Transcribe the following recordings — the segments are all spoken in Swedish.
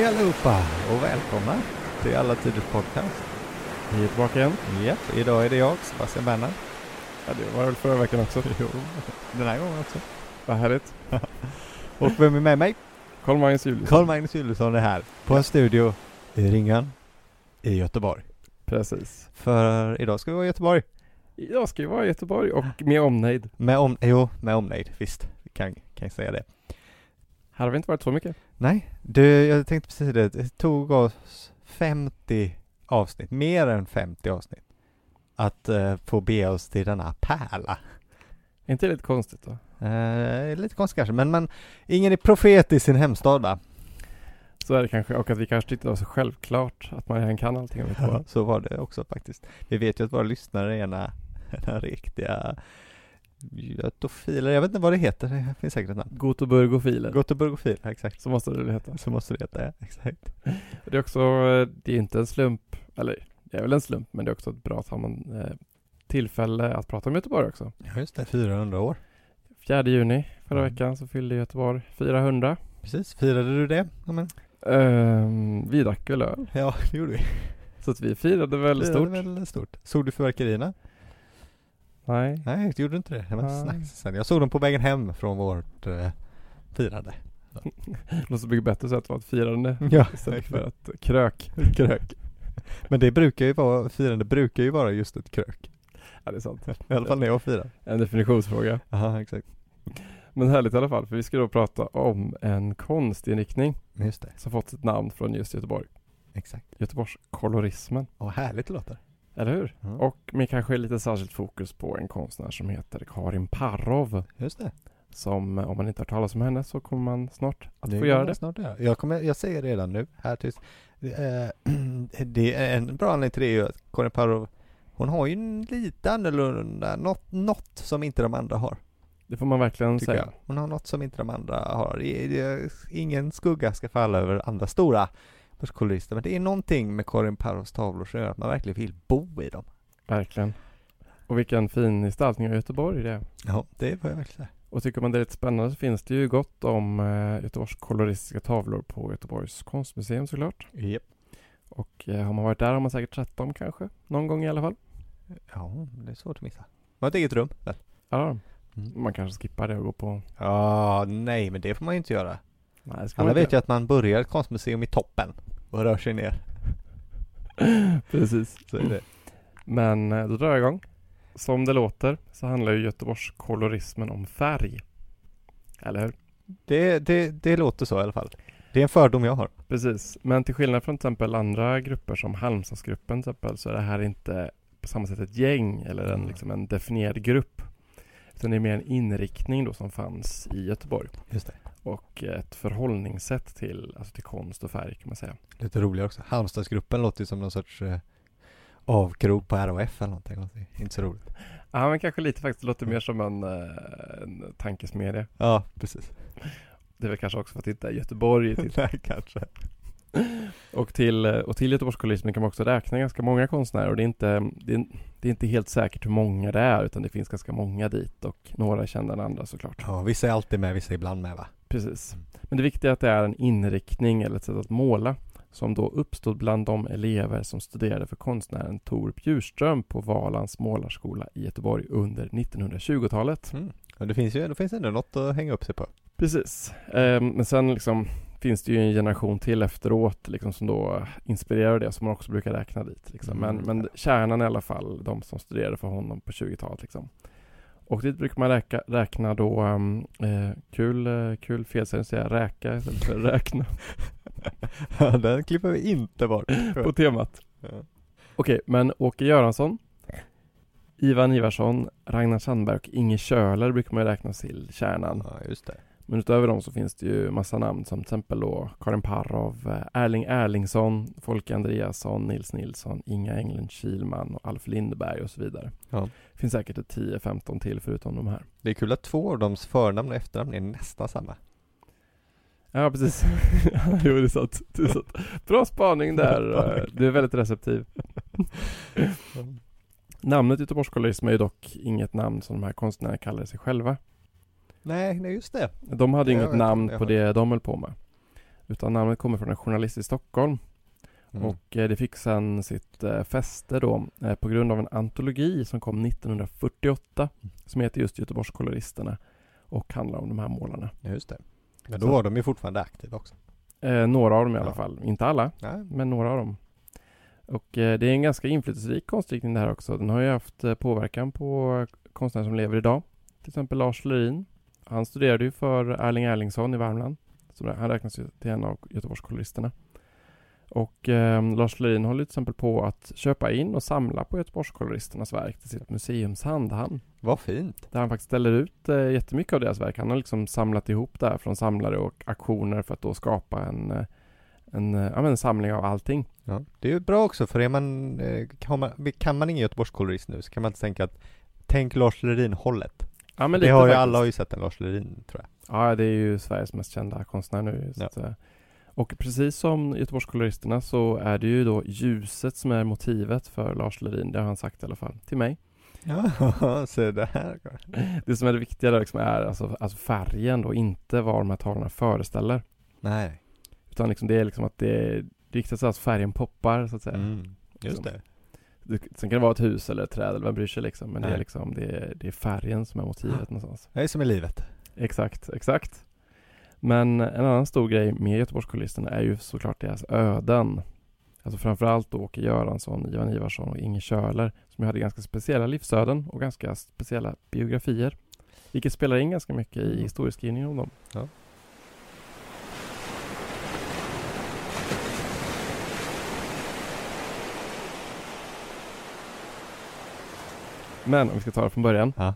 Hej allihopa och välkomna till Alla Tiders Podcast. Vi är tillbaka igen. Japp, idag är det jag, Sebastian Bernhard. Ja, det var väl förra veckan också. Jo, den här gången också. Vad härligt. Och vem är med mig? Karl-Magnus Juliusson. Karl-Magnus Juliusson är här på en studio i Ringan i Göteborg. Precis. För idag ska vi vara i Göteborg. Jag ska ju vara i Göteborg och med omnejd. Med om, jo, med omnejd, visst. Vi kan, kan jag säga det. Här har vi inte varit så mycket. Nej, du, jag tänkte precis det. Det tog oss 50 avsnitt, mer än 50 avsnitt, att eh, få be oss till denna pärla. Är inte det lite konstigt då? Eh, lite konstigt kanske, men man, ingen är profet i sin hemstad va? Så är det kanske, och att vi kanske tyckte det var så självklart att man kan allting om Göteborg. Så var det också faktiskt. Vi vet ju att våra lyssnare är ena, ena riktiga götofiler, jag vet inte vad det heter, det finns säkert ett namn. Gotoburgofiler. Göteborgofiler, exakt. Så måste det heta. Så måste det heta, ja, exakt. Och det är också, det är inte en slump, eller det är väl en slump, men det är också ett bra eh, tillfälle att prata om Göteborg också. Ja just det, 400 år. 4 juni förra Mm. veckan så fyllde Göteborg 400. Precis, firade du det? Ja, men, Ehm, vi drack väl öl, ja det gjorde vi. så att vi firade väldigt Firade stort. Väldigt stort. Såg du fyrverkerierna? Nej. Nej, det gjorde du inte det. Det var Nej. snacks sen. Jag såg dem på vägen hem från vårt eh, firande. Låter så mycket bättre så att det var ett firande Ja, istället för ett krök. krök. Men det brukar ju vara, firande brukar ju vara just ett krök. Ja, det är sant. I alla fall när jag firar. En definitionsfråga. Jaha, exakt. Men härligt i alla fall, för vi ska då prata om en konstinriktning Just det, som fått sitt namn från just Göteborg. exakt. Göteborgs kolorismen. Och härligt det låter. Eller hur? Ja. Och med kanske lite särskilt fokus på en konstnär som heter Karin Parov. Just det. Som, om man inte har talat om henne så kommer man snart att Det få göra det. Snart göra. Jag, kommer, jag säger redan nu, här tills, eh, det är en bra anledning till det är ju att Karin Parov, hon har ju en lite annorlunda, något, något som inte de andra har. Det får man verkligen säga. jag. Hon har något som inte de andra har. Ingen skugga ska falla över andra stora kolorister, men det är någonting med Karin Parros tavlor som gör att man verkligen vill bo i dem. Verkligen. Och vilken fin gestaltning av Göteborg det är. Ja, det får jag verkligen säga. Och tycker man det är lite spännande så finns det ju gott om eh, Göteborgs koloristiska tavlor på Göteborgs konstmuseum såklart. Yep. Och eh, har man varit där har man säkert sett dem kanske. Någon gång i alla fall. Ja, det är svårt att missa. Man har ett eget rum. väl? Ja, Mm. man kanske skippar det och går på... Ja, nej, men det får man ju inte göra. Nej, Alla vet ju att man börjar ett konstmuseum i toppen och rör sig ner. Precis. Så är det. Men eh, då drar jag igång. Som det låter så handlar ju Göteborgs kolorismen om färg. Eller hur? Det, det, det låter så i alla fall. Det är en fördom jag har. Precis. Men till skillnad från till exempel andra grupper som Halmstadsgruppen till exempel så är det här inte på samma sätt ett gäng eller en, Mm. liksom en definierad grupp. Utan det är mer en inriktning då som fanns i Göteborg. Just det. Och ett förhållningssätt till, alltså till konst och färg kan man säga. Lite roligare också. Halmstadsgruppen låter ju som någon sorts eh, avkrok på ROF eller någonting. Inte så roligt. Ja men kanske lite faktiskt, det låter mer som en, eh, en tankesmedja. Ja, precis. Det är väl kanske också för att det inte är Göteborg. Nej, kanske. Och till, eh, och till Göteborgskolorismen kan man också räkna ganska många konstnärer och det är, inte, det, är, det är inte helt säkert hur många det är utan det finns ganska många dit och några är kända än andra såklart. Ja, vissa är alltid med, vissa är ibland med va? Precis. Men det viktiga är att det är en inriktning eller ett sätt att måla som då uppstod bland de elever som studerade för konstnären Tor Bjurström på Valans målarskola i Göteborg under 1920-talet. Mm. Ja, det finns ju det finns ändå något att hänga upp sig på. Precis. Eh, men sen liksom finns det ju en generation till efteråt liksom som då inspirerar det som man också brukar räkna dit. Liksom. Men, Mm. men kärnan i alla fall, de som studerade för honom på 20-talet. Liksom. Och dit brukar man räka, räkna då, um, eh, kul, eh, kul felsägning att säga räka istället för räkna Ja, den klipper vi inte bort. på temat. Ja. Okej, men Åke Göransson, Ivan Ivarsson, Ragnar Sandberg och Inge Köhler brukar man räkna till kärnan. ja, just det. Men utöver dem så finns det ju massa namn som till exempel då Karin Parov, eh, Erling Erlingsson, Folke Andreasson, Nils Nilsson, Inga Englund Kilman och Alf Lindeberg och så vidare. Ja. Det finns säkert ett 10-15 till förutom de här. Det är kul att två av dems förnamn och efternamn är nästan samma. Ja, precis. jo, det är sant. Det är sant. Bra spaning där. Du är väldigt receptiv. Namnet Göteborgskolorism är ju dock inget namn som de här konstnärerna kallar sig själva. Nej, nej just det. De hade inget namn på det de höll på med. Utan namnet kommer från en journalist i Stockholm Mm. och eh, det fick sedan sitt eh, fäste då eh, på grund av en antologi som kom 1948 som heter just Göteborgskoloristerna och handlar om de här målarna. Just det. Men då Så- var de ju fortfarande aktiva också. Eh, några av dem i alla Ja. fall, inte alla, Nej. men några av dem. Och eh, det är en ganska inflytelserik konstriktning det här också. Den har ju haft eh, påverkan på konstnärer som lever idag. Till exempel Lars Lerin. Han studerade ju för Erling Erlingsson i Värmland. Så han räknas ju till en av Göteborgskoloristerna. Och eh, Lars Lerin håller till exempel på att köpa in och samla på Göteborgskoloristernas verk till sitt museums handhamn. Vad fint. Där han faktiskt ställer ut eh, jättemycket av deras verk. Han har liksom samlat ihop det här från samlare och auktioner för att då skapa en, eh, en, eh, ja, en samling av allting. Ja. Det är ju bra också för är man, eh, kan man, kan man ingen Göteborgskolorist nu så kan man inte tänka att Tänk Lars Lerin-hållet. Ja, men Det har ju alla har ju sett en Lars Lerin tror jag. Ja, det är ju Sveriges mest kända konstnär nu. Ja. att, eh, och precis som Göteborgskoloristerna så är det ju då ljuset som är motivet för Lars Lerin. Det har han sagt i alla fall till mig. Ja, så det här. Det som är det viktiga där liksom är alltså, alltså färgen då, inte vad de här tavlorna föreställer. Nej. Utan liksom det är liksom att det det är att färgen poppar så att säga. Mm. Just det. Det, sen kan det vara ett hus eller ett träd eller vem bryr sig liksom. Men det är liksom det är, det är färgen som är motivet någonstans. Det är som i livet. Exakt, exakt. Men en annan stor grej med Göteborgskulisterna är ju såklart deras öden. Alltså framförallt då Åke Göransson, Ivan Ivarsson och Inge Körler som ju hade ganska speciella livsöden och ganska speciella biografier. Vilket spelar in ganska mycket i historieskrivningen om dem. Ja. Men om vi ska ta det från början. Ja.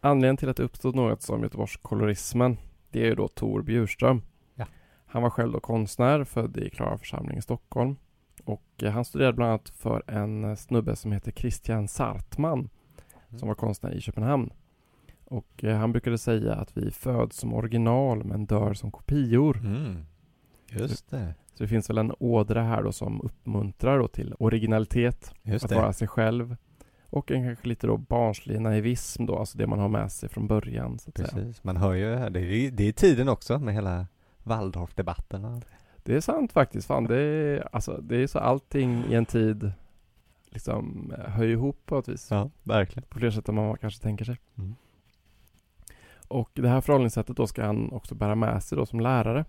Anledningen till att det uppstod något som Göteborgskolorismen det är ju då Tor Bjurström. Ja. Han var själv då konstnär, född i Klara församling i Stockholm. Och eh, han studerade bland annat för en eh, snubbe som heter Christian Sartman som var konstnär i Köpenhamn. Och eh, han brukade säga att vi föds som original men dör som kopior. Mm. Just det. Så det finns väl en ådra här då som uppmuntrar då till originalitet, Just att det. vara sig själv. Och en kanske lite då barnslig naivism då, alltså det man har med sig från början så att säga. Precis. Man hör ju här, det är, det är tiden också med hela Waldorf-debatten. Det är sant faktiskt. Fan, det är, alltså, det är så allting i en tid liksom hör ihop på ett vis. Ja, verkligen. På fler sätt än man kanske tänker sig. Mm. Och det här förhållningssättet då ska han också bära med sig då som lärare.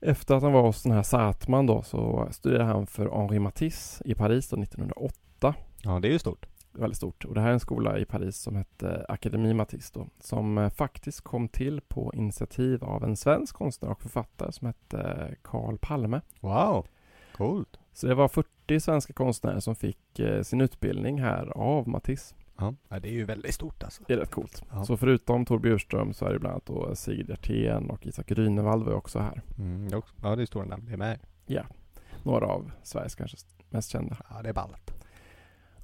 Efter att han var hos den här Sartman då så studerade han för Henri Matisse i Paris då 1908. Ja, det är ju stort. Väldigt stort. Och det här är en skola i Paris som hette Akademi Matisse då. Som eh, faktiskt kom till på initiativ av en svensk konstnär och författare som hette Carl Palme. Wow, coolt. Så det var 40 svenska konstnärer som fick eh, sin utbildning här av Matisse. Ja, ja det är ju väldigt stort alltså. Det är rätt coolt. Ja. Så förutom Tor Bjurström så är det bland annat då Sigrid Hjertén och Isak Grünewald var också här. Mm, ja, det är stora namn. Det är med. Några av Sveriges kanske mest kända. Ja, det är ballt.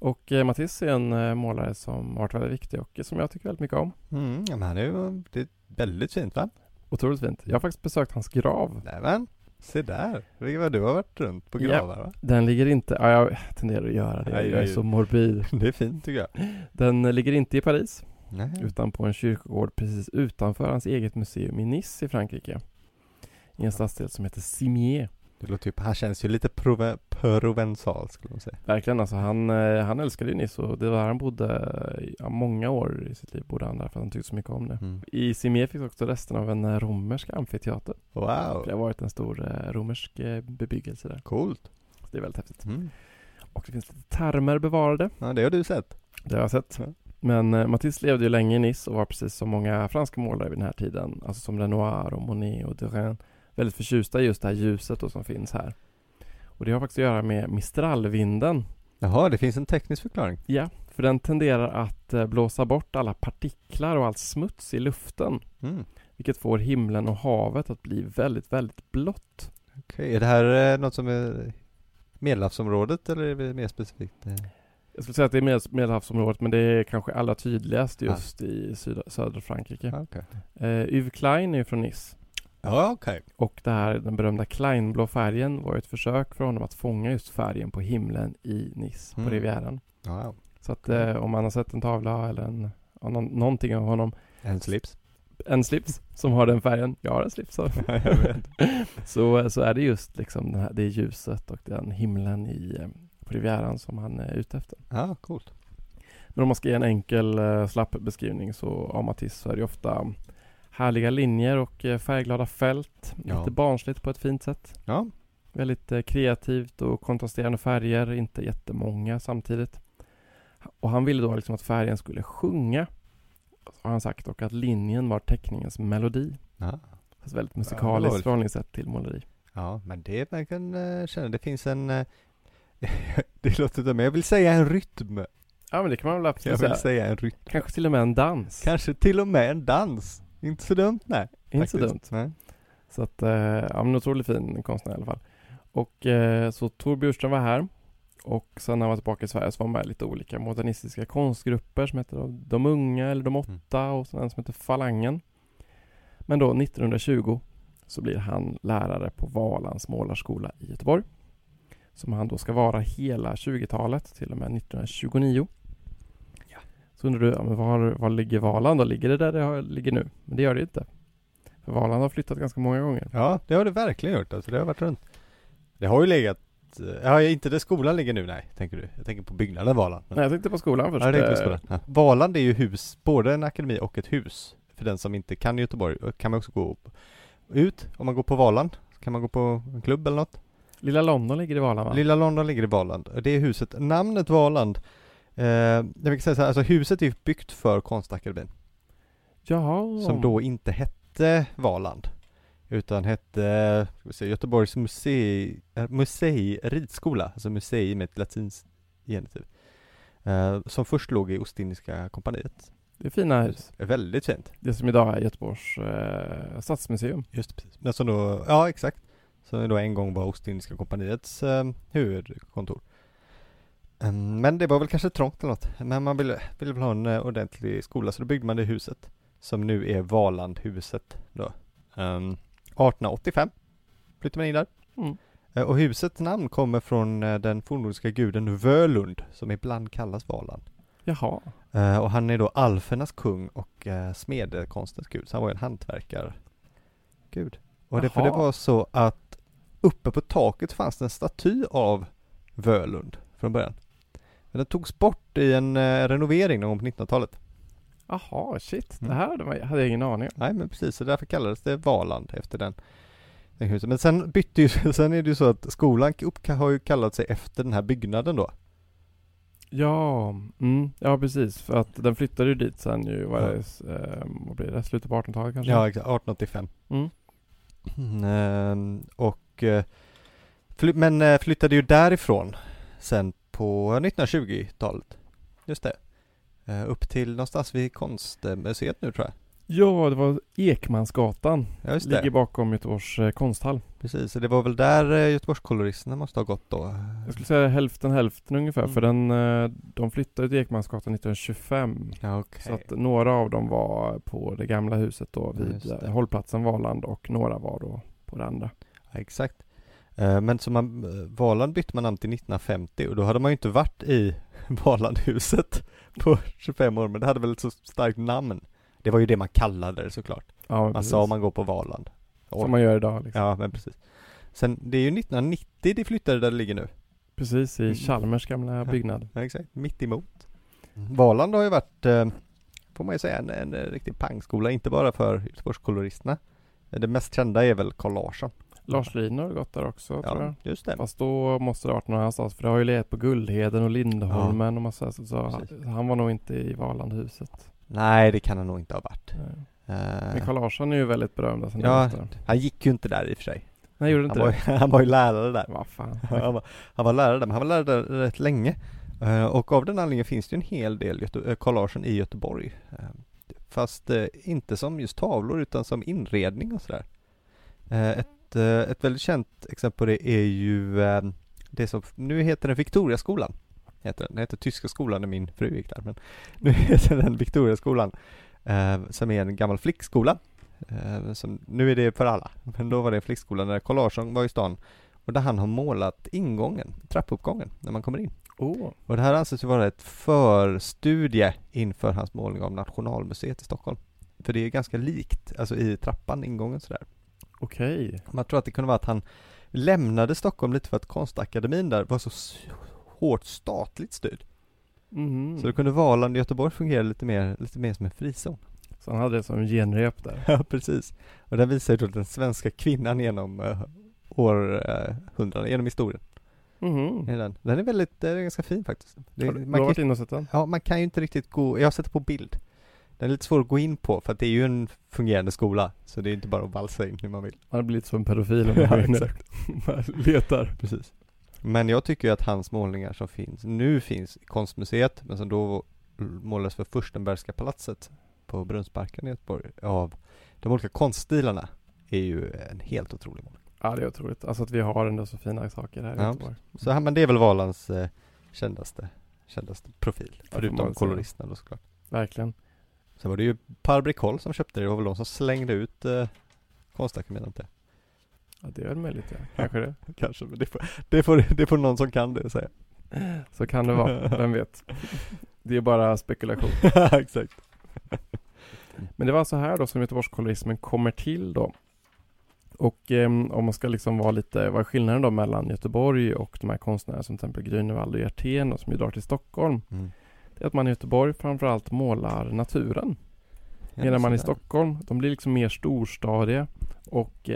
Och eh, Matisse är en eh, målare som har varit väldigt viktig och som jag tycker väldigt mycket om. Mm, ja, men han är ju, det är väldigt fint va? Otroligt fint. Jag har faktiskt besökt hans grav. Nämen, se där. Det är vad du har varit runt på Ja. gravar va? Den ligger inte, ja, jag tenderar att göra det. Nej, Jag är nej. så morbid. Det är fint tycker jag. Den ligger inte i Paris Nej. utan på en kyrkogård precis utanför hans eget museum i Nice i Frankrike. I en stadsdel som heter Cimier. Det låter ju, han känns ju lite prove, provençal skulle man säga. Verkligen alltså, han, eh, han älskade ju Nice och det var där han bodde i ja, många år i sitt liv bodde han där för att han tyckte så mycket om det. Mm. I Cimier finns också resten av en eh, romersk amfiteater. Wow, Det har varit en stor eh, romersk eh, bebyggelse där. coolt. Så det är väldigt häftigt. Mm. Och det finns lite termer bevarade. Ja, det har du sett. Det har jag sett. Ja. Men eh, Matisse levde ju länge i Nice och var precis som många franska målare vid den här tiden, alltså som Renoir och Monet och Derain, väldigt förtjusta i just det här ljuset då som finns här. Och det har faktiskt att göra med Mistralvinden. Jaha, det finns en teknisk förklaring. Ja, för den tenderar att eh, blåsa bort alla partiklar och all smuts i luften, Mm. vilket får himlen och havet att bli väldigt, väldigt blått. Okej, är det här eh, något som är Medelhavsområdet eller är det mer specifikt? eh? Jag skulle säga att det är Med- Medelhavsområdet, men det är kanske allra tydligast just i södra, södra Frankrike. Okej. Eh, Yves Klein är från Nice. Ja, okej. Och det här, den berömda Kleinblå färgen var ett försök för honom att fånga just färgen på himlen i Nice, Mm. på Rivieran. Ja, Så att eh, om man har sett en tavla eller en, någon, någonting av honom, en slips. en slips som har den färgen. Jag har en slips. Så, så, så är det just liksom här, det ljuset och den himlen i, eh, på Rivieran som han är ute efter. Ja, coolt. Men om man ska ge en enkel uh, slapp beskrivning så av Matisse så är det ofta härliga linjer och uh, färgglada fält. Ja. Lite barnsligt på ett fint sätt. Ja. Väldigt uh, kreativt och kontrasterande färger, inte jättemånga samtidigt. Och han ville då liksom att färgen skulle sjunga, har han sagt, och att linjen var teckningens melodi. Ja. Fast väldigt Ja, musikaliskt väl- förhållningssätt till måleri. Ja, men det man kan uh, känna. Det finns en... eh, det låter men jag vill säga en rytm. Ja men det kan man väl Jag absolut vill säga. säga en rytm. Kanske till och med en dans. Kanske till och med en dans. Inte så dumt, nej. Inte så dumt. Nej. Så att, eh, ja men en otroligt fin konstnär i alla fall. Och eh, så Tor Bjurström var här. Och sen när han var tillbaka i Sverige så var han med i lite olika modernistiska konstgrupper som heter De Unga eller De Åtta och sen en som heter Falangen. Men då 1920 så blir han lärare på Valans målarskola i Göteborg. Som han då ska vara hela 20-talet till och med 1929. Så undrar du, ja, men var, var ligger Valand då? Ligger det där det ligger nu? Men det gör det inte. För Valand har flyttat ganska många gånger. Ja, det har det verkligen gjort. Alltså, det har varit runt. Det har ju legat... eh, Ja, inte där skolan ligger nu, nej, tänker du. Jag tänker på byggnaden Valand. Men- Nej, jag tänkte på skolan först. Ja, det är på Eh, skolan. Ja. Valand är ju hus, både en akademi och ett hus. För den som inte kan Göteborg eh, kan man också gå ut. Om man går på Valand kan man gå på en klubb eller något. Lilla London ligger i Valand va? Lilla London ligger i Valand. Och Det är huset, namnet Valand. Eh, jag vill säga så här, alltså huset är byggt för Konstakademin. Jaha. Som då inte hette Valand. Utan hette, se, Göteborgs musei, eh, musei ridskola. Alltså musei med ett latinskt genitiv. Eh, som först låg i Ostindiska kompaniet. Det är fina hus. Det är väldigt fint. Det som idag är Göteborgs eh, stadsmuseum. Just precis. Men som då, ja exakt. Som då en gång var Ostindiska kompaniets eh, huvudkontor. Mm, men det var väl kanske trångt eller något. Men man ville, ville väl ha en eh, ordentlig skola så då byggde man det huset. Som nu är Valandhuset då. Um, 1885 flyttade man in där. Mm. Eh, och husets namn kommer från eh, den fornnordiska guden Völund som ibland kallas Valand. Jaha. Eh, och han är då alfernas kung och uh, smedekonstens gud, så han var en hantverkargud. Och det, för det var så att uppe på taket fanns det en staty av Völund från början. Men den togs bort i en eh, renovering någon gång på 1900-talet. Jaha, shit. Mm. Det här hade man- hade jag ingen aning om. Nej men precis, så därför kallades det Valand efter den, den huset. Men sen bytte ju, sen är det ju så att skolan upp, har ju kallat sig efter den här byggnaden då. Ja, mm, ja precis. För att den flyttade ju dit sen ju, vad, är det, eh, vad blir det, slutet på 1800-talet kanske? Ja, exakt, 1885. Mm. Mm, ehm, och eh, fly, men eh, flyttade ju därifrån sen på 1920-talet. Just det. Eh, upp till någonstans vid konstmuseet nu tror jag. Ja, det var Ekmansgatan. Ja just Ligger det. bakom Göteborgs eh, konsthall. Precis, så det var väl där eh, Göteborgskoloristerna måste ha gått då. Jag skulle säga hälften hälften ungefär. Mm. För den, eh, de flyttade till Ekmansgatan 1925. Ja okej. Så att några av dem var på det gamla huset då Ja, vid eh, hållplatsen Valand och några var då på det andra. Ja, exakt. Eh, men så man, eh, Valand bytte man namn till 1950 och då hade man ju inte varit i Valandhuset på 25 år men det hade väl ett så starkt namn. Det var ju det man kallade det såklart. Ja, Man precis. sa man går på Valand. Som man gör idag liksom. Ja, men precis. Sen, det är ju 1990 det flyttade där det ligger nu. Precis, i Mm. Chalmers gamla Ja. byggnad. Ja, exakt. Mitt emot. Valand har ju varit, eh, får man ju säga, en, en riktig pangskola, inte bara för Göteborgskoloristerna. Det mest kända är väl Carl Larsson. Lars Liner har gått där också tror jag. Ja, just det. Fast då måste det ha varit någon annanstans för det har ju legat på Guldheden och Lindholmen och massa så, så han var nog inte i Valandhuset. Nej, det kan han nog inte ha varit. Eh, Men Carl Larsson är ju väldigt berömd. Alltså, Ja, han gick ju inte där i och för sig. Nej, gjorde Han inte var, det? ju- han var ju lärare där. Vad fan. Han var, han var lärare där, men han var lärare där rätt länge. Eh, och av den anledningen finns det ju en hel del Göte- eh, Carl Larsson i Göteborg. Eh, fast inte som just tavlor utan som inredning och sådär. Eh, ett, eh, ett väldigt känt exempel på det är ju eh, det som, nu heter den Victoriaskolan. Heter den. den heter Tyska skolan när min fru gick där. Men nu heter den Victoriaskolan. Eh, som är en gammal flickskola. Som, nu är det för alla. Men då var det en flickskola när Carl Larsson var i stan. Och där han har målat ingången, trappuppgången, när man kommer in. Oh. Och det här anses ju vara ett förstudie inför hans målning av Nationalmuseet i Stockholm. För det är ganska likt, alltså i trappan, ingången sådär. Okej. Man tror att det kunde vara att han lämnade Stockholm lite för att konstakademin där var så hårt statligt styrd. Mhm. Så då kunde Valand i Göteborg fungera lite mer, lite mer som en frizon. Så han hade det som en genrep där. Ja, precis. Och där visar ju då den svenska kvinnan genom uh, århundraden, genom historien. Är den. den är väldigt, den är ganska fin faktiskt. Det, Har du, du man har varit kan, inne och sett den? ja, man kan ju inte riktigt gå, jag har sett det på bild. Den är lite svår att gå in på för att det är ju en fungerande skola. Så det är inte bara att valsa in hur man vill. Han har blivit som en pedofil om man Ja, exakt. där. letar. Precis. Men jag tycker ju att hans målningar som finns, nu finns i konstmuseet, men som då målades för Furstenbergska palatset på Brunnsparken i Göteborg av de olika konststilarna är ju en helt otrolig målning. Ja det är otroligt. Alltså att vi har ändå så fina saker här i Ja, Göteborg. Så men det är väl Valands eh, kändaste, kändaste profil, man förutom koloristerna då såklart. Verkligen. Sen var det ju Per Bricoll som köpte det, det var väl de som slängde ut eh, Konstakademin inte? Ja det är väl möjligt ja. Kanske det. Kanske, men det får, det får, det får någon som kan det säga. Så kan det vara. Vem vet. Det är bara spekulation. Exakt. Men det var så här då som Göteborgskolorismen kommer till då. Och ehm, om man ska liksom vara lite, vad är skillnaden då mellan Göteborg och de här konstnärerna som till exempel Grünewald och Hjertén då, som ju drar till Stockholm. Mm. Att man i Göteborg framförallt målar naturen. Medan man i Stockholm, de blir liksom mer storstadiga och eh,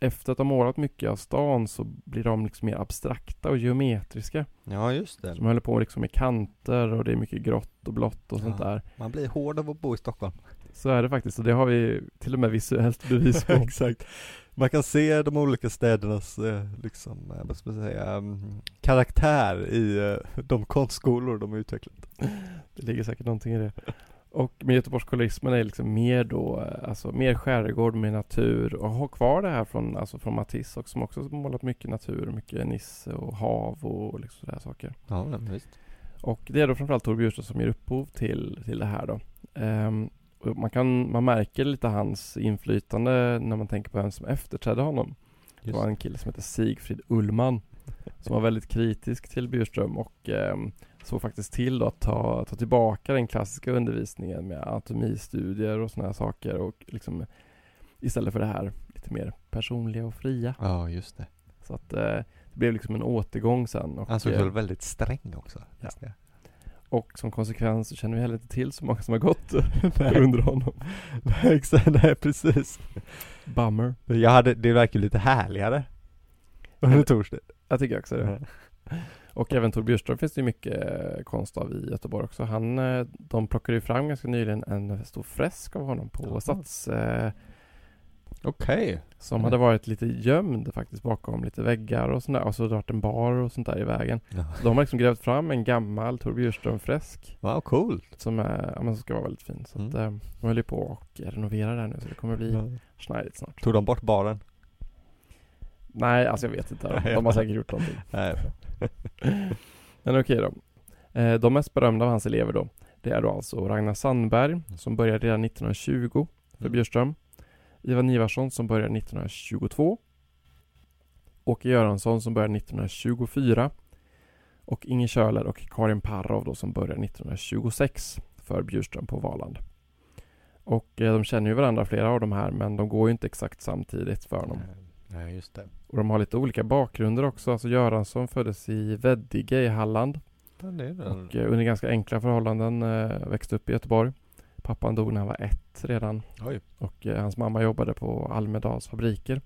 efter att ha målat mycket av stan så blir de liksom mer abstrakta och geometriska. Ja just det. Man håller på liksom med kanter och det är mycket grått och blått och sånt Ja. där. Man blir hård av att bo i Stockholm. Så är det faktiskt och det har vi till och med visuellt bevis på. Exakt. Man kan se de olika städernas, eh, liksom, eh, vad ska man säga, mm, karaktär i eh, de konstskolor de har utvecklat. Det ligger säkert någonting i det. Och med Göteborgskolorismen är liksom mer då, alltså mer skärgård med natur och ha kvar det här från, alltså från Matisse också, som också har målat mycket natur, mycket Nisse och hav och liksom sådär saker. Ja, men visst. Och det är då framförallt Tor Bjurström som ger upphov till, till det här då. Och man, kan, man märker lite hans inflytande när man tänker på vem som efterträdde honom. Det var en kille som heter Sigfrid Ullman som var väldigt kritisk till Bjurström och ehm, såg faktiskt till då att ta, ta tillbaka den klassiska undervisningen med anatomistudier och sådana här saker och liksom istället för det här lite mer personliga och fria. Ja, just det. Så att eh, det blev liksom en återgång sen. Och, Han såg eh, väl väldigt sträng också. Ja. Och som konsekvens så känner vi heller inte till så många som har gått under honom. Nej, precis. Bummer. Jag hade, det verkar lite härligare. Under torsdag. Jag tycker också det. Och även Tor Bjurström finns det ju mycket eh, konst av i Göteborg också. Han, eh, de plockade ju fram ganska nyligen en stor fresk av honom på Jaha. Stats Okej. som Mm. hade varit lite gömd faktiskt bakom lite väggar och sådär och så hade det varit en bar och sånt där i vägen. Ja. Så de har liksom grävt fram en gammal Tor Bjurström-fresk Wow, coolt. som, är, ja, men som ska vara väldigt fin. Så att, eh, de håller på och renovera den nu så det kommer bli Ja. schneidigt snart. Tog de bort baren? Nej, alltså jag vet inte. De, de har säkert gjort någonting. Nej. Men okej då. Eh, de mest berömda av hans elever då, det är då alltså Ragnar Sandberg som började redan 1920 för Mm. Bjurström. Ivan Ivarsson som började 1922. Åke Göransson som började 1924. Och Inge Köhler och Karin Parrov då som började 1926 för Bjurström på Valand. Och eh, de känner ju varandra flera av de här men de går ju inte exakt samtidigt för honom. Nej, just det. Och de har lite olika bakgrunder också. Alltså Göransson föddes i Veddige i Halland det är det. och eh, under ganska enkla förhållanden eh, växte upp i Göteborg. Pappan dog när han var ett redan Oj. och eh, hans mamma jobbade på Almedals fabriker.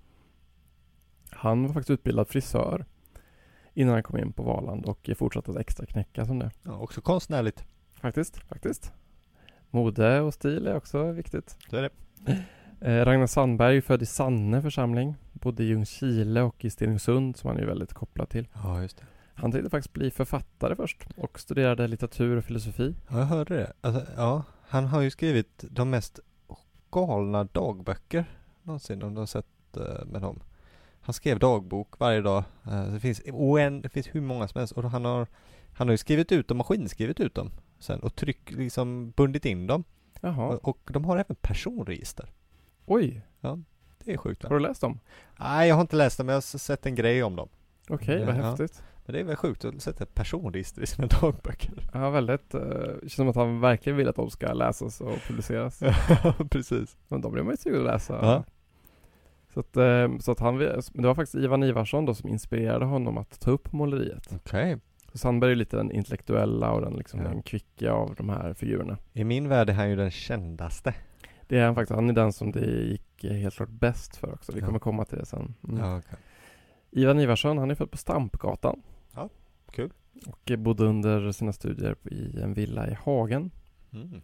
Han var faktiskt utbildad frisör innan han kom in på Valand och eh, fortsatte att extra knäcka som det. Ja, också konstnärligt. Faktiskt, faktiskt. Mode och stil är också viktigt. Så är det. Eh, Ragnar Sandberg född i Sanne församling, bodde i Ljungskile och i Stenungsund som han är väldigt kopplad till. Ja, just det. Han tänkte faktiskt bli författare först och studerade litteratur och filosofi. Ja, jag hörde det. Alltså, ja, han har ju skrivit de mest galna dagböcker någonsin, om du har sett eh, med dem. Han skrev dagbok varje dag. Eh, det, finns oen, det finns hur många som helst och han har, han har ju skrivit ut dem, maskinskrivit ut dem sen och tryck, liksom bundit in dem. Jaha, Och, och de har även personregister. oj, Det är sjukt har va? du läst dem? Nej, jag har inte läst dem, men jag har sett en grej om dem. Okej, vad Ja. häftigt. Men det är väl sjukt att sätta ett personregister i sina dagböcker. Ja, väldigt. eh, Det känns som att han verkligen vill att de ska läsas och publiceras. Ja, precis. Men de blir man ju sugen att läsa. Ja. Så att, eh, så att han, men det var faktiskt Ivan Ivarsson då som inspirerade honom att ta upp måleriet. Okej. Så Sandberg är lite den intellektuella och den, liksom, Ja. den kvicka av de här figurerna. I min värld är han ju den kändaste. Det är han faktiskt, han är den som det gick helt klart bäst för också. Vi Ja. kommer komma till det sen. Mm. Ja, okej. Ivan Ivarsson, han är född på Stampgatan. Ja, kul. Och eh, bodde under sina studier i en villa i Hagen. Mm.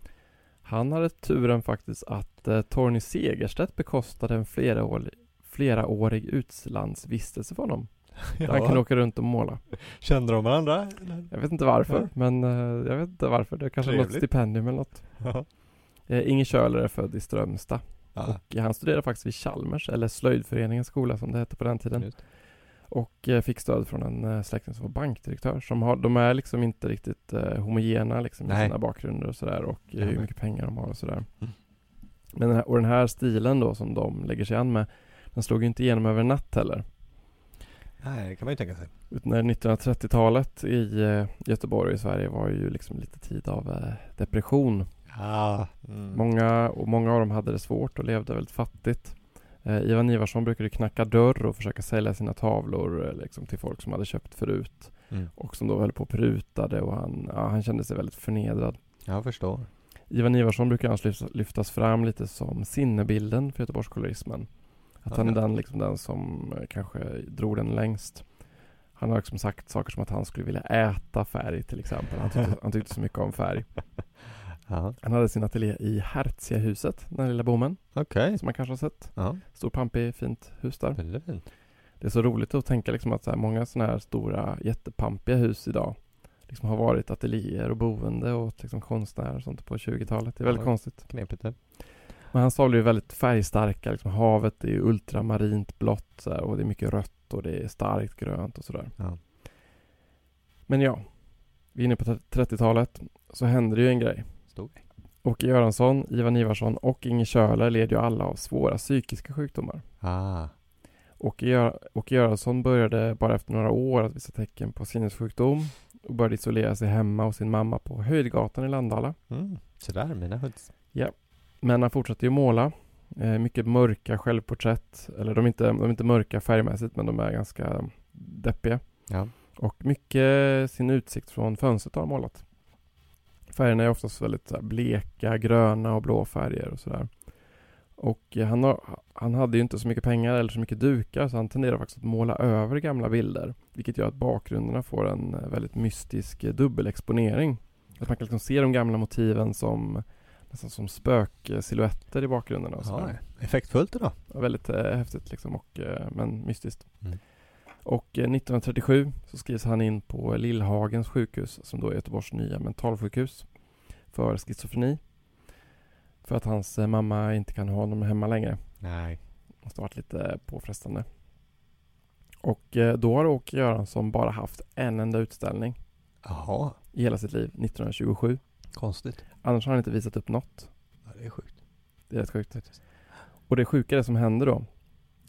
Han hade turen faktiskt att eh, Torgny Segerstedt bekostade en fleraårig, utlandsvistelse för honom. Där han kunde åka runt och måla. Kände de varandra? Jag vet inte varför, Ja. men eh, jag vet inte varför. Det är kanske något Trevligt. stipendium eller något. Ja. Eh, Inge Köhler är född i Strömstad. Ja. Och han studerade faktiskt vid Chalmers, eller Slöjdföreningens skola som det hette på den tiden. Just. Och eh, fick stöd från en eh, släkting som var bankdirektör. Som har, de är liksom inte riktigt eh, homogena liksom, i sina bakgrunder och sådär. Och Ja, hur mycket pengar de har och sådär. Mm. Men den här, och den här stilen då som de lägger sig an med. Den slog ju inte igenom över en natt heller. Nej, det kan man ju tänka sig. Utan när 1930-talet i Göteborg och i Sverige var ju liksom lite tid av depression. Ja. Mm. Många, och många av dem hade det svårt och levde väldigt fattigt. Eh, Ivan Ivarsson brukade knacka dörr och försöka sälja sina tavlor eh, liksom, till folk som hade köpt förut. Mm. Och som då höll på och prutade och han, ja, han kände sig väldigt förnedrad. Jag förstår. Ivan Ivarsson brukar annars lyftas, lyftas fram lite som sinnebilden för Göteborgskolorismen. Att han är den, liksom, den som eh, kanske drog den längst. Han har liksom sagt saker som att han skulle vilja äta färg till exempel. Han tyckte, han tyckte så mycket om färg. Ja. Han hade sin ateljé i Hertzia-huset, den här lilla bommen, Okej. som man kanske har sett. Ja. Stor pampig, fint hus där. Väldigt fint. Det är så roligt att tänka liksom att så många sådana här stora jättepampiga hus idag liksom har varit ateljéer och boende åt liksom konstnärer och sånt på 20-talet. Det är väldigt Ja. konstigt. Knepigt det. Men hans tavlor är väldigt färgstarka. Liksom havet är ultramarint blått här, och det är mycket rött och det är starkt grönt och sådär. Ja. Men ja, vi är inne på 30-talet så händer det ju en grej. Stor. Åke Göransson, Ivan Ivarsson och Inge Köhler led ju alla av svåra psykiska sjukdomar. Ah. Åke, Gör- Åke Göransson började bara efter några år att visa tecken på sinnessjukdom och började isolera sig hemma hos sin mamma på Höjdgatan i Landala. Mm. Sådär, mina hoods. Men han fortsatte ju måla. Eh, mycket mörka självporträtt. Eller de är, inte, de är inte mörka färgmässigt men de är ganska deppiga. Ja. Och mycket sin utsikt från fönstret har han målat. Färgerna är oftast väldigt så här, bleka, gröna och blå färger och sådär. Och eh, han, har, han hade ju inte så mycket pengar eller så mycket dukar så han tenderar faktiskt att måla över gamla bilder. Vilket gör att bakgrunderna får en eh, väldigt mystisk eh, dubbelexponering. Att man kan liksom se de gamla motiven som nästan som spöksilhuetter i bakgrunderna och Ja, effektfullt idag. Ja, väldigt eh, häftigt liksom och, eh, men mystiskt. Mm. Och eh, 1937 så skrivs han in på Lillhagens sjukhus som då är Göteborgs nya mentalsjukhus för schizofreni. För att hans eh, mamma inte kan ha honom hemma längre. Nej. Måste ha varit lite eh, påfrestande. Och eh, då har Åke Göransson bara haft en enda utställning Jaha. i hela sitt liv, 1927. Konstigt. Annars har han inte visat upp något. Ja, det är sjukt. Det är rätt sjukt. Och det sjuka det som hände då.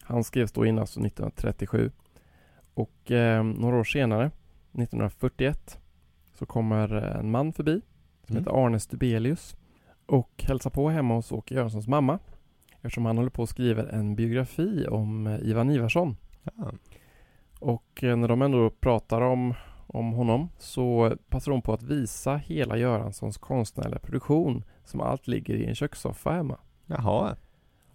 Han skrevs då in alltså 1937. Och eh, några år senare, 1941, så kommer eh, en man förbi som Mm. heter Arne Stubelius och hälsar på hemma hos Åke Göranssons mamma eftersom han håller på och skriver en biografi om eh, Ivan Ivarsson. Ja. Och eh, när de ändå pratar om, om honom så passar de på att visa hela Göranssons konstnärliga produktion som allt ligger i en kökssoffa hemma. Jaha.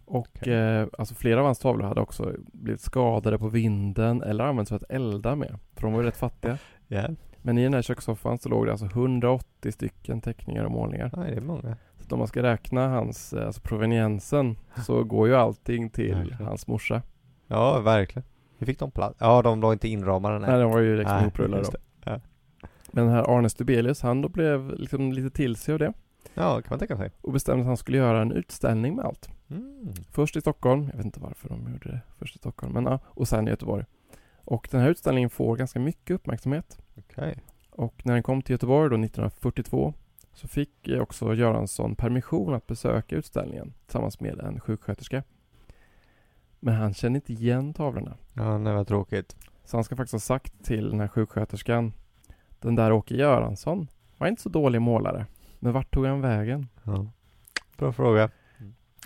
Och Okej. eh, alltså flera av hans tavlor hade också blivit skadade på vinden eller använts för att elda med. För de var ju rätt fattiga. Ja. Men i den här kökssoffan så låg det alltså 180 stycken teckningar och målningar. Nej, det är många. Så om man ska räkna hans, eh, alltså proveniensen så går ju allting till Verkligen. hans morsa. Ja, verkligen. Hur fick de plats? Ja, de var inte inramade. Nej, de var ju liksom Nej, då. det. Men den här Arne Stubelius, han då blev liksom lite till sig av det Ja, kan man tänka sig. och bestämde att han skulle göra en utställning med allt. Mm. Först i Stockholm, jag vet inte varför de gjorde det först i Stockholm, men ja, och sen i Göteborg. Och den här utställningen får ganska mycket uppmärksamhet. Okej. Och när den kom till Göteborg då 1942 så fick eh, också Göransson permission att besöka utställningen tillsammans med en sjuksköterska. Men han kände inte igen tavlorna. Ja, det var tråkigt. Så han ska faktiskt ha sagt till den här sjuksköterskan Den där Åke Göransson var inte så dålig målare. Men vart tog han vägen? Ja. Bra fråga.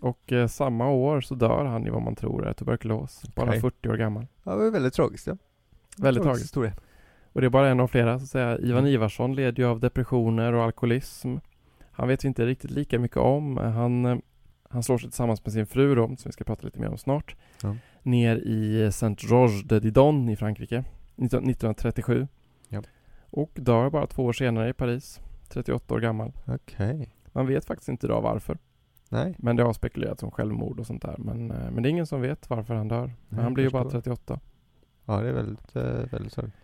Och eh, samma år så dör han i vad man tror är tuberkulos. Bara Okej. 40 år gammal. Ja, det var väldigt tragiskt ja. Väldigt tragiskt. historia. Och det är bara en av flera så att säga. Ivan. Ivarsson led ju av depressioner och alkoholism. Han vet vi inte riktigt lika mycket om. Han, eh, han slår sig tillsammans med sin fru då, som vi ska prata lite mer om snart. Ja. Ner i Saint-Georges de Didon i Frankrike. 19, 1937. Ja. Och dör bara två år senare i Paris. 38 år gammal. Okej. Man vet faktiskt inte idag varför. Nej. Men det har spekulerats om självmord och sånt där. Men, eh, men det är ingen som vet varför han dör. Men Nej, han blir ju bara förstår. 38. Ja, det är väldigt, eh, väldigt sorgligt.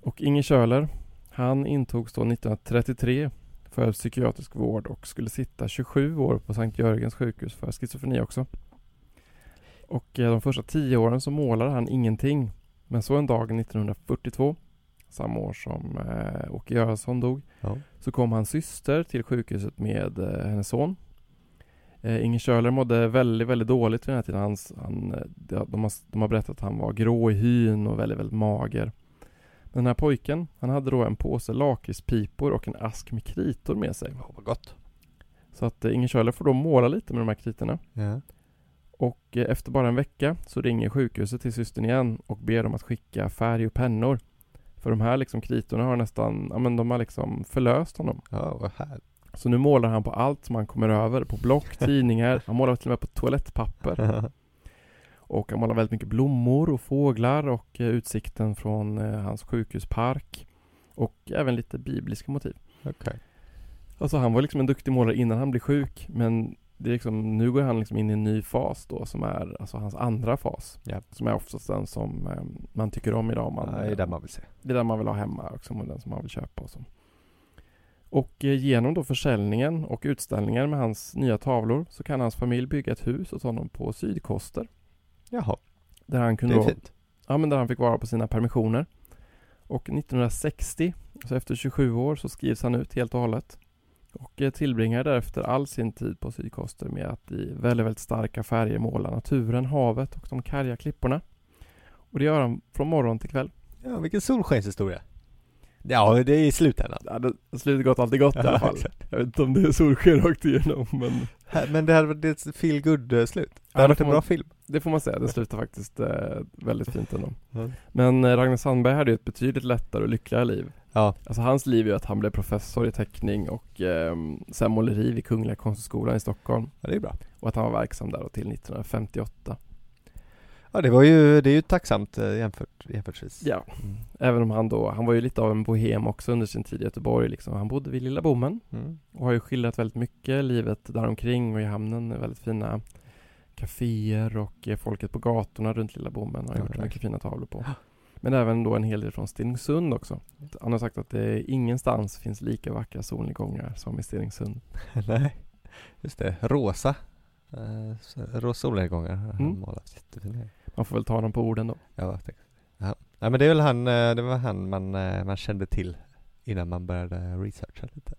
Och Inge Köhler, han intogs då 1933 för psykiatrisk vård och skulle sitta 27 år på Sankt Jörgens sjukhus för schizofreni också. Och eh, de första tio åren så målade han ingenting. Men så en dag 1942, samma år som eh, Åke Göransson dog, Ja. så kom hans syster till sjukhuset med eh, hennes son. Eh, Inge Köhler mådde väldigt, väldigt dåligt vid den här tiden. Hans, han, eh, de, har, de har berättat att han var grå i hyn och väldigt, väldigt mager. Den här pojken, han hade då en påse lakritspipor och en ask med kritor med sig. Ja, vad gott. Så att eh, Inge Köhler får då måla lite med de här kritorna. Ja. Och eh, efter bara en vecka så ringer sjukhuset till systern igen och ber dem att skicka färg och pennor. För de här liksom kritorna har nästan, ja men de har liksom förlöst honom. Ja, vad härligt. Så nu målar han på allt som han kommer över. På block, tidningar, han målar till och med på toalettpapper. Och han målar väldigt mycket blommor och fåglar och eh, utsikten från eh, hans sjukhuspark. Och även lite bibliska motiv. Okej. Alltså han var liksom en duktig målare innan han blev sjuk. Men det är liksom, nu går han liksom in i en ny fas då som är alltså hans andra fas. Ja. Som är oftast den som eh, man tycker om idag. Man, Ja, det är det man vill se. det är den man vill ha hemma också, och den som man vill köpa och så. Och eh, genom då försäljningen och utställningar med hans nya tavlor så kan hans familj bygga ett hus åt honom på Sydkoster. Jaha, Där han det kunde är då, fint. ja, men där han fick vara på sina permissioner. Och 1960, så efter 27 år, så skrivs han ut helt och hållet. Och eh, tillbringar därefter all sin tid på Sydkoster med att i väldigt, väldigt starka färger måla naturen, havet och de karga klipporna. Och det gör han från morgon till kväll. Ja, vilken solskenshistoria. Ja, det är i slutändan. Ja, det, slutet gott alltid gott i alla fall. Jag vet inte om det är solsken rakt igenom men Men det här var ett feel good eh, slut. Det Ja, hade det varit en man- bra film. det får man säga. Det slutar faktiskt eh, väldigt fint ändå. Ja. Men eh, Ragnar Sandberg hade ju ett betydligt lättare och lyckligare liv. Ja, Alltså hans liv är ju att han blev professor i teckning och eh, sen måleri vid Kungliga Konsthögskolan i Stockholm. det är bra. Och att han var verksam där till 1958. Ja, det var ju, det är ju tacksamt eh, jämfört, jämförtvis. Ja, Mm. även om han då, han var ju lite av en bohem också under sin tid i Göteborg liksom. Han bodde vid Lilla Bommen Mm. och har ju skildrat väldigt mycket livet däromkring och i hamnen. Väldigt fina kaféer och eh, folket på gatorna runt Lilla Bommen har Ja, gjort mycket fina tavlor på. Men även då en hel del från Stenungsund också. Han har sagt att det ingenstans finns lika vackra solnedgångar som i Stenungsund. Nej, just det. Rosa. Eh, rosa solnedgångar har han Mm. målat. Jättefina. Man får väl ta dem på orden då. Ja, ja. Nej men det är väl han, eh, det var han man, eh, man kände till innan man började researcha lite.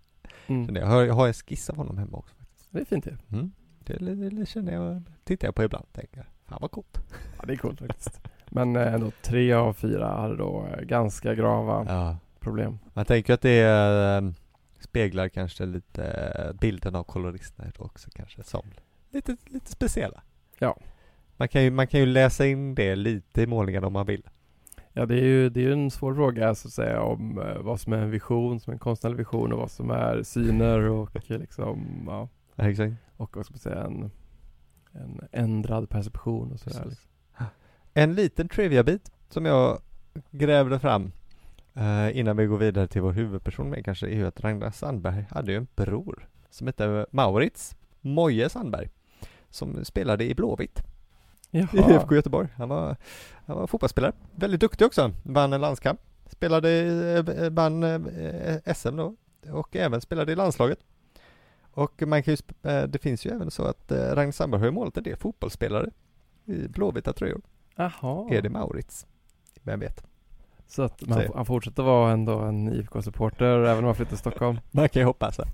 Mm. Jag har, jag har en skiss av honom hemma också faktiskt. Det är fint ju. Mm. Det, det, det känner jag, tittar jag på ibland tänker jag. Fan vad coolt. Ja, det är coolt faktiskt. Men eh, ändå tre av fyra hade då eh, ganska grava Ja. problem. Man tänker att det eh, speglar kanske lite bilden av koloristerna också kanske som lite, lite speciella. Ja. Man kan, ju, man kan ju läsa in det lite i målningen om man vill. Ja, det är ju det är en svår fråga så att säga om vad som är en vision, som är en konstnärlig vision och vad som är syner och liksom, ja, exakt. och vad ska man säga, en, en ändrad perception och sådär. Liksom. En liten trivia-bit som jag grävde fram eh, innan vi går vidare till vår huvudperson med kanske är ju att Ragnar Sandberg hade ju en bror som hette Maurits Moje Sandberg som spelade i Blåvitt i Jaha, IFK Göteborg. Han var, han var fotbollsspelare, väldigt duktig också, vann en landskamp, spelade, eh, vann eh, SM då och även spelade i landslaget. Och man kan ju, eh, det finns ju även så att Ragnar Sandberg har ju målat en del fotbollsspelare i blåvita tröjor. Jaha. Är det Maurits? Vem vet? Så att man, han fortsätter vara ändå en IFK-supporter även om han flyttar till Stockholm. Man kan ju hoppas. det.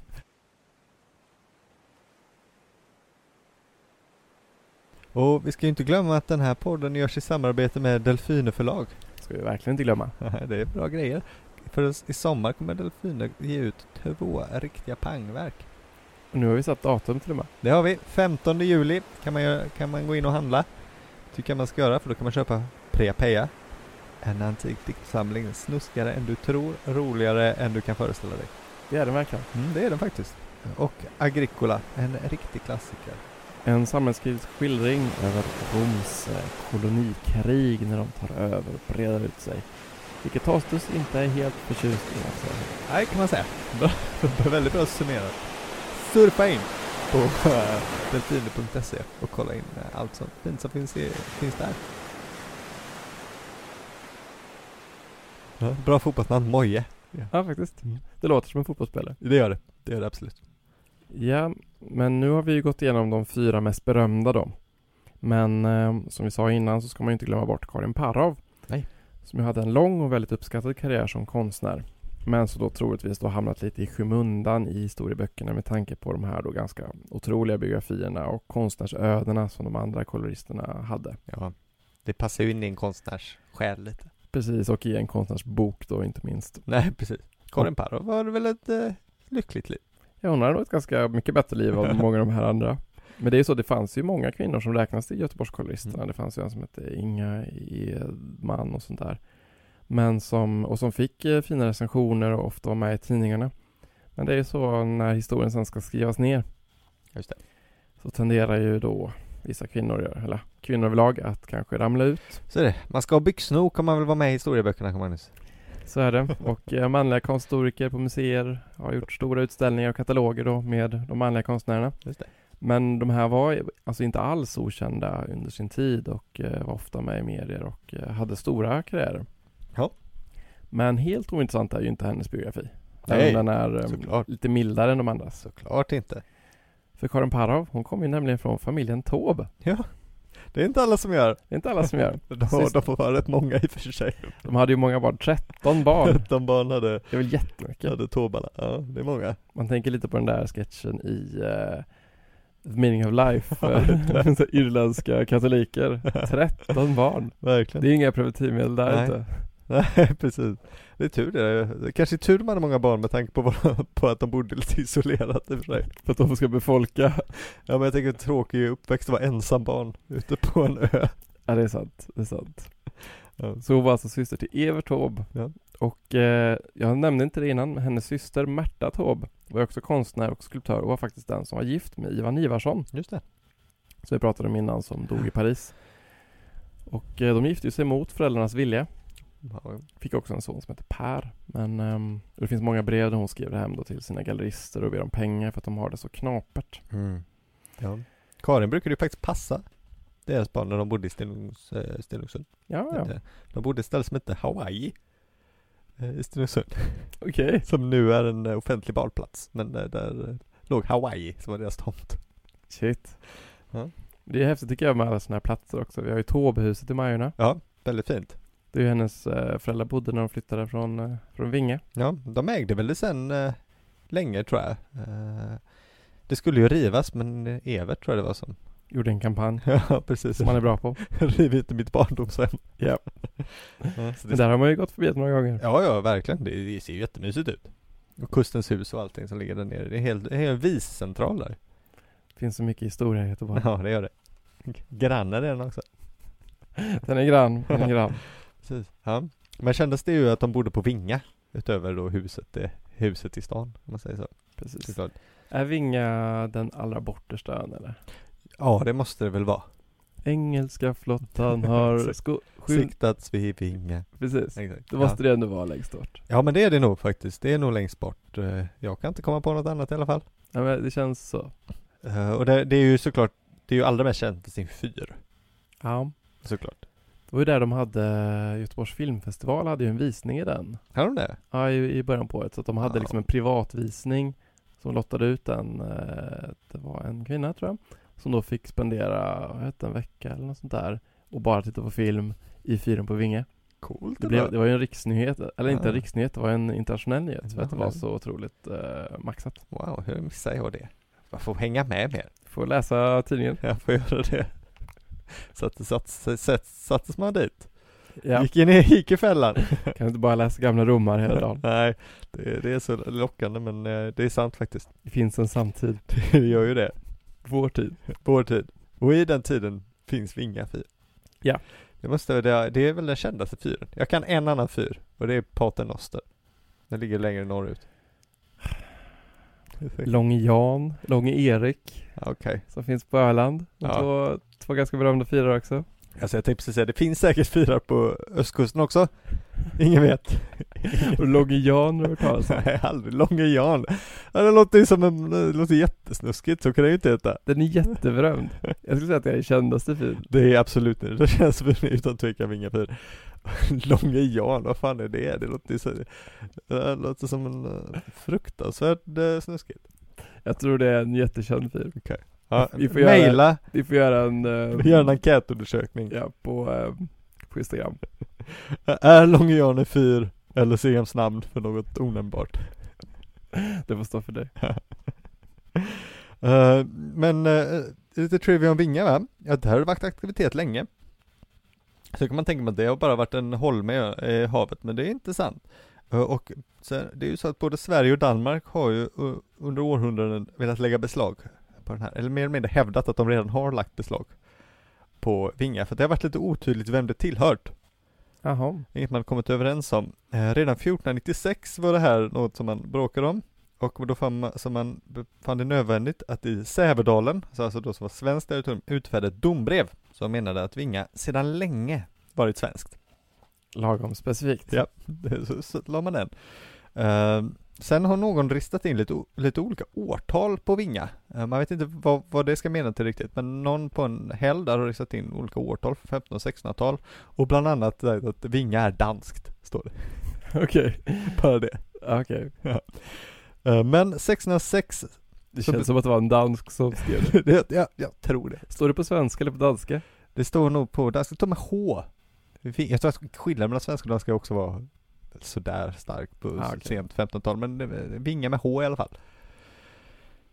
Och vi ska ju inte glömma att den här podden görs i samarbete med Delfine förlag. ska vi verkligen inte glömma. det är bra grejer. För i sommar kommer Delfiner ge ut två riktiga pangverk. Och nu har vi satt datum till och med. Det har vi. 15 juli kan man, kan man gå in och handla. Tycker jag man ska göra för då kan man köpa Preapeja. En antik diktsamling. Snuskigare än du tror, roligare än du kan föreställa dig. Det är den verkligen. Mm, det är den faktiskt. Och Agricola, en riktig klassiker. En samhällskritisk skildring över Roms eh, kolonikrig när de tar över och breder ut sig. Vilket Tastus inte är helt förtjust i säga. Nej, kan man säga. Bra. Väldigt bra summerat. Surfa in på delfiner.se och kolla in uh, allt sånt fint som finns, i, finns där. Ja, bra fotbollsnamn, Moje. Ja. ja, faktiskt. Mm. Det låter som en fotbollsspelare. Det gör det. Det gör det absolut. Ja, men nu har vi ju gått igenom de fyra mest berömda då. Men eh, som vi sa innan så ska man ju inte glömma bort Karin Parov. Nej. Som ju hade en lång och väldigt uppskattad karriär som konstnär. Men så då troligtvis då hamnat lite i skymundan i historieböckerna med tanke på de här då ganska otroliga biografierna och konstnärsödena som de andra koloristerna hade. Ja, det passar ju in i en konstnärs själ lite. Precis, och i en konstnärsbok då inte minst. Nej, precis. Karin Parov var väl ett eh, lyckligt liv. Ja, hon har nog ett ganska mycket bättre liv än många av de här andra. Men det är så, det fanns ju många kvinnor som räknas till Göteborgskoloristerna. Mm. Det fanns ju en som hette Inga Edman och sånt där. Men som, och som fick eh, fina recensioner och ofta var med i tidningarna. Men det är ju så när historien sen ska skrivas ner. Just det. Så tenderar ju då vissa kvinnor, eller kvinnor överlag, att kanske ramla ut. Så är det. Man ska ha byxnok om man vill vara med i historieböckerna, Magnus. Så är det. Och eh, manliga konsthistoriker på museer har gjort stora utställningar och kataloger då med de manliga konstnärerna. Just det. Men de här var alltså inte alls okända under sin tid och eh, var ofta med i medier och hade stora karriärer. Ja. Men helt ointressant är ju inte hennes biografi. Nej, den är såklart. lite mildare än de andras. Såklart inte. För Karin Parov, hon kommer ju nämligen från familjen Taube. Ja. Det är inte alla som gör. Det är inte alla som gör. de, har, de vara rätt många i och för sig. De hade ju många barn, 13 barn. 13 barn hade, det är väl jättemycket. Hade tåbarna, ja det är många. Man tänker lite på den där sketchen i uh, The meaning of life, uh, irländska katoliker. 13 barn. Verkligen. Det är inga preventivmedel där Nej. inte. Nej precis. Det är tur det. det kanske är tur de hade många barn med tanke på, på att de bodde lite isolerat i och för sig. För att de ska befolka. Ja men jag tänker tråkig uppväxt att vara ensam barn ute på en ö. Ja det är sant, det är sant. Ja. Så hon var alltså syster till Evert Taube. Ja. Och eh, jag nämnde inte det innan, men hennes syster Märta Taube var också konstnär och skulptör och var faktiskt den som var gift med Ivan Ivarsson. Just det. Som vi pratade om innan, som dog i Paris. Och eh, de gifte sig mot föräldrarnas vilja. Fick också en son som heter Per. Men um, det finns många brev där hon skriver hem då till sina gallerister och ber om pengar för att de har det så knapert. Mm. Ja. Karin brukade ju faktiskt passa deras barn när de bodde i Stenungs, äh, Stenungsund. Ja, ja. De bodde i ett ställe som hette Hawaii äh, i Stenungsund. Okej. Okay. Som nu är en äh, offentlig badplats. Men där låg Hawaii som var deras tomt. Shit. Ja. Det är häftigt tycker jag med alla sådana här platser också. Vi har ju Tåbhuset i Majorna. Ja, väldigt fint. Det är ju hennes eh, föräldrar bodde när de flyttade från, eh, från Vinge. Ja, de ägde väl det sen eh, länge tror jag. Eh, det skulle ju rivas men Evert tror jag det var som Gjorde en kampanj. ja, precis. Som man är bra på. Riv inte mitt barndomshem. Ja. ja men där har man ju gått förbi några gånger. Ja, ja, verkligen. Det, det ser ju jättemysigt ut. Och Kustens hus och allting som ligger där nere. Det är helt, det är en viscentral där. Finns så mycket historia i Göteborg. Ja, det gör det. Granne är den också. Den är grann, den är grann. Precis. Ja. Men kändes det ju att de bodde på Vinga utöver då huset, huset i stan, om man säger så. Precis. Såklart. Är Vinga den allra bortersta ön eller? Ja, det måste det väl vara. Engelska flottan har sko- siktats vid Vinga. Precis, Exakt. det måste ja. det ändå vara längst bort. Ja, men det är det nog faktiskt. Det är nog längst bort. Eh, jag kan inte komma på något annat i alla fall. Ja, men det känns så. Uh, och det, det, är ju såklart, det är ju allra mest känt för sin fyr. Ja. Såklart. Det var ju där de hade, Göteborgs filmfestival hade ju en visning i den. Hade de det? Ja, i, i början på året. Så att de hade ja. liksom en privatvisning som lottade ut den. Eh, det var en kvinna tror jag. Som då fick spendera, vad hette en vecka eller något sånt där. Och bara titta på film i fyren på Vinge. Coolt det, blev, det var ju en riksnyhet, eller ja. inte en riksnyhet, det var en internationell nyhet. För att det var så otroligt eh, maxat. Wow, hur missade jag det? Man får hänga med mer. Får läsa tidningen. Jag får göra det. Så att det sattes, sattes man dit. Ja, Gick, in i, gick i fällan. kan inte bara läsa gamla romar hela dagen. Nej, det, det är så lockande men eh, det är sant faktiskt. Det finns en samtid. Det gör ju det. Vår tid. Vår tid. Och i den tiden finns Vinga fyr. Ja. Det måste, det, det är väl den kändaste fyren. Jag kan en annan fyr och det är Paternoster. Den ligger längre norrut. Långe Jan, Långe Erik, Okej. som finns på Öland. Ja. Två, två ganska berömda fyrar också. Alltså jag tänkte precis säga, det finns säkert fyrar på östkusten också. Ingen vet. Och Långe Jan har du hört talas om. Nej, aldrig. Långe Jan. Ja, det låter ju som en, det låter jättesnuskigt, så kan det ju inte heta. Den är jätteberömd. Jag skulle säga att det är den kändaste fyren. Det är absolut det. Det känns som en utan tvekan Vinga fyr. Långe Jan, vad fan är det? Det låter så, det låter som en eh, fruktansvärt eh, snuskigt. Jag tror det är en jättekänd fyr. Ja, Vi får göra- Maila, Vi får göra en, eh, gör en enkätundersökning. ja, på, eh, på Instagram. Är Långe Jan en fyr eller Sems namn för något onämnbart? Det får stå för dig. Eh, men uh, lite trivia om Vinga va? Ja, det här har varit aktivitet länge. Så kan man tänka mig att det har bara varit en holme i i havet, men det är inte sant. Eh, och det är ju så att både Sverige och Danmark har ju uh, under århundraden velat lägga beslag på den här, eller mer eller mindre hävdat att de redan har lagt beslag på Vinga, för det har varit lite otydligt vem det tillhört. Jaha. Inget man kommit överens om. Eh, redan 1496 var det här något som man bråkade om. Och då fann man, så man fann det nödvändigt att i Sävedalen, så alltså då som var svenskt territorium, utfärda ett dombrev som menade att Vinga sedan länge varit svenskt. Lagom specifikt. Ja, så, så la man den. Eh, sen har någon ristat in lite, lite olika årtal på Vinga. Eh, man vet inte vad, vad det ska mena till riktigt, men någon på en helg där har ristat in olika årtal för 1500 och 1600-tal. Och bland annat att Vinga är danskt, står det. Okej. Bara det. Okej. Eh, Men 606, Det känns det- som att det var en dansk som skrev det. det, jag, jag tror det. Står det på svenska eller på danska? Det står nog på, det ska stå med H. Jag tror att skillnaden mellan svenska och danska också var sådär stark på Ah, okej. sent 1500-tal, men det, vinga med H i alla fall.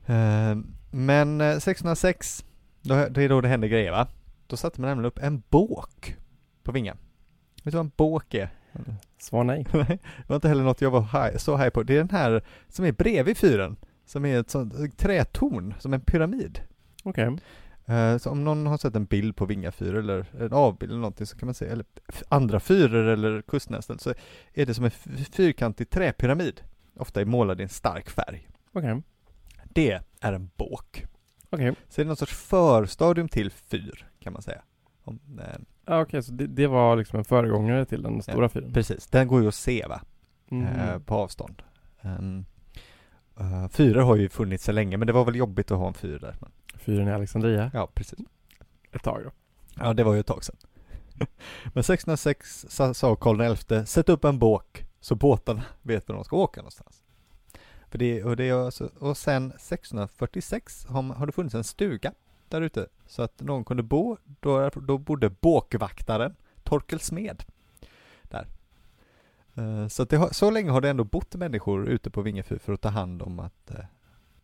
Eh, Men eh, 606, då, det är då det händer grejer va? Då satte man nämligen upp en båk på Vinga. Vet du vad en båk är? Svar nej. Nej, det var inte heller något jag var high, så high på. Det är den här som är bredvid fyren, som är ett sånt trätorn, som en pyramid. Okej. Eh, Så om någon har sett en bild på Vinga fyr eller en avbild eller någonting så kan man se, eller andra fyrer eller kustnästen, så är det som en fyrkantig träpyramid. Ofta är målad i en stark färg. Okej. Det är en båk. Okej. Så det är någon sorts förstadium till fyr, kan man säga. Om, eh, Ja, okej, så det, det var liksom en föregångare till den stora fyren? precis, den går ju att se va, Mm. eh, på avstånd. Um, uh, fyrer har ju funnits så länge, men det var väl jobbigt att ha en fyr där. Men, Fyren i Alexandria? ja, precis. Ett tag då. Ja, det var ju ett tag sedan. Men 1606 sa, Karl XI, sätt upp en båk så båtarna vet var de ska åka någonstans. För det, och, det alltså, och sen 1646 har, har det funnits en stuga där ute så att någon kunde bo, då, då bodde båkvaktaren Torkel Smed där. Eh, Så, att har, så länge har det ändå bott människor ute på Vingefyr för att ta hand om att eh,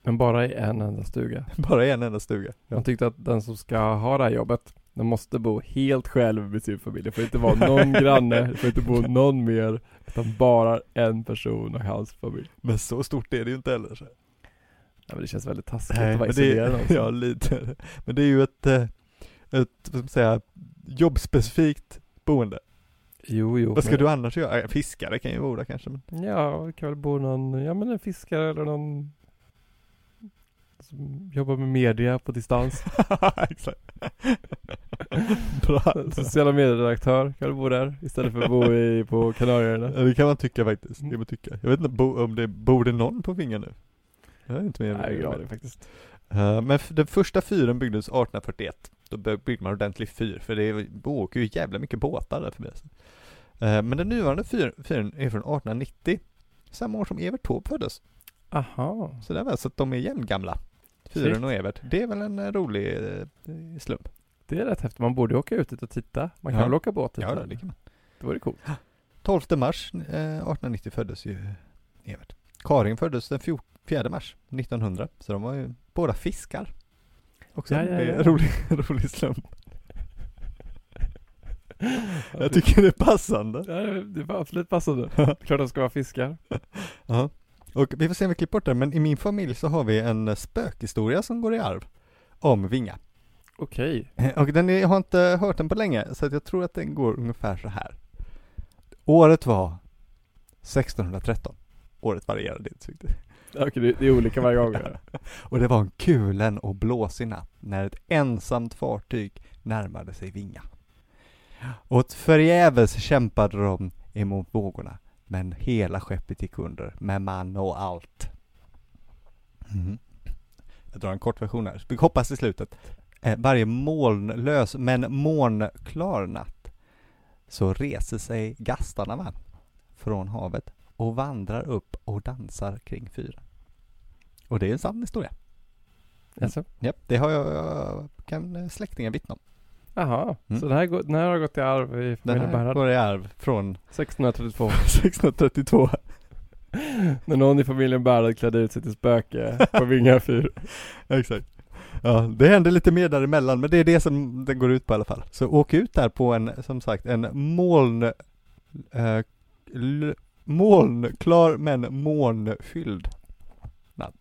Men bara i en enda stuga. bara i en enda stuga. Man tyckte att den som ska ha det här jobbet, den måste bo helt själv med sin familj. Det får inte vara någon granne, det får inte bo någon mer. Utan bara en person och hans familj. Men så stort är det ju inte heller. Ja, men det känns väldigt taskigt Nej, att vara isolerad är, också. ja, lite. Men det är ju ett, eh, ett vad ska man säga, jobbspecifikt boende. Jo, jo. Vad ska men- du annars göra? Fiskare kan ju bo där kanske. Men... Ja, det kan väl bo någon, ja men en fiskare eller någon som jobbar med media på distans. Exakt. Bra. Sociala medieredaktör kan väl bo där istället för att bo i, på Kanarieöarna. Ja, det kan man tycka faktiskt. Det kan man tycka. Jag vet inte bo, om det bor det någon på Vinga nu? Jag är inte med. Nej, ingen aning faktiskt. Eh, Men den första fyren byggdes 1841. Då by- byggde man ordentlig fyr, för det är- åker ju jävla mycket båtar där förbi. Eh, Men den nuvarande fyr, fyren är från 1890. Samma år som Evert Taube föddes. Aha. Så det är väl så att de är jämngamla. Fyren och Evert. Det är väl en eh, rolig eh, slump. Det är rätt häftigt. Man borde åka ut dit och titta. Man kan Ja. väl åka båt dit? Ja, det kan man. det vore coolt. 12 mars eh, 1890 föddes ju Evert. Karin föddes den fjor- 4 mars 1900. Så de var ju båda fiskar. Också Ja, en ja, ja. rolig, rolig slump. Jag tycker det är passande. Ja, det var absolut passande. Klart de ska vara fiskar. Ja. Och vi får se om vi klipper bort det, men i min familj så har vi en spökhistoria som går i arv om Vinga. Okej. Och den är, jag har inte hört den på länge, så jag tror att den går ungefär så här. Året var 1613. Året varierade inte riktigt. Okej, det, är olika varje gång. Och det var en kulen och blåsig natt när ett ensamt fartyg närmade sig Vinga. Och förgäves kämpade de emot vågorna, men hela skeppet gick under med man och allt. Mm. Jag drar en kort version här, vi hoppas i slutet. Eh, varje molnlös men månklar natt så reser sig gastarna va, från havet och vandrar upp och dansar kring fyren. Och det är en sann historia. Alltså. Japp, det har jag, jag kan släktingar vittna om. Jaha, Mm. så den här, går, den här har gått i arv i Den familjen här Berhard. går i arv från 1632. 1632. När någon i familjen Berhard klädde ut sig till spöke på Vinga fyr. Exakt. Ja, det händer lite mer däremellan, men det är det som den går ut på i alla fall. Så åk ut där på en, som sagt, en moln, eh, l, molnklar men månfylld natt.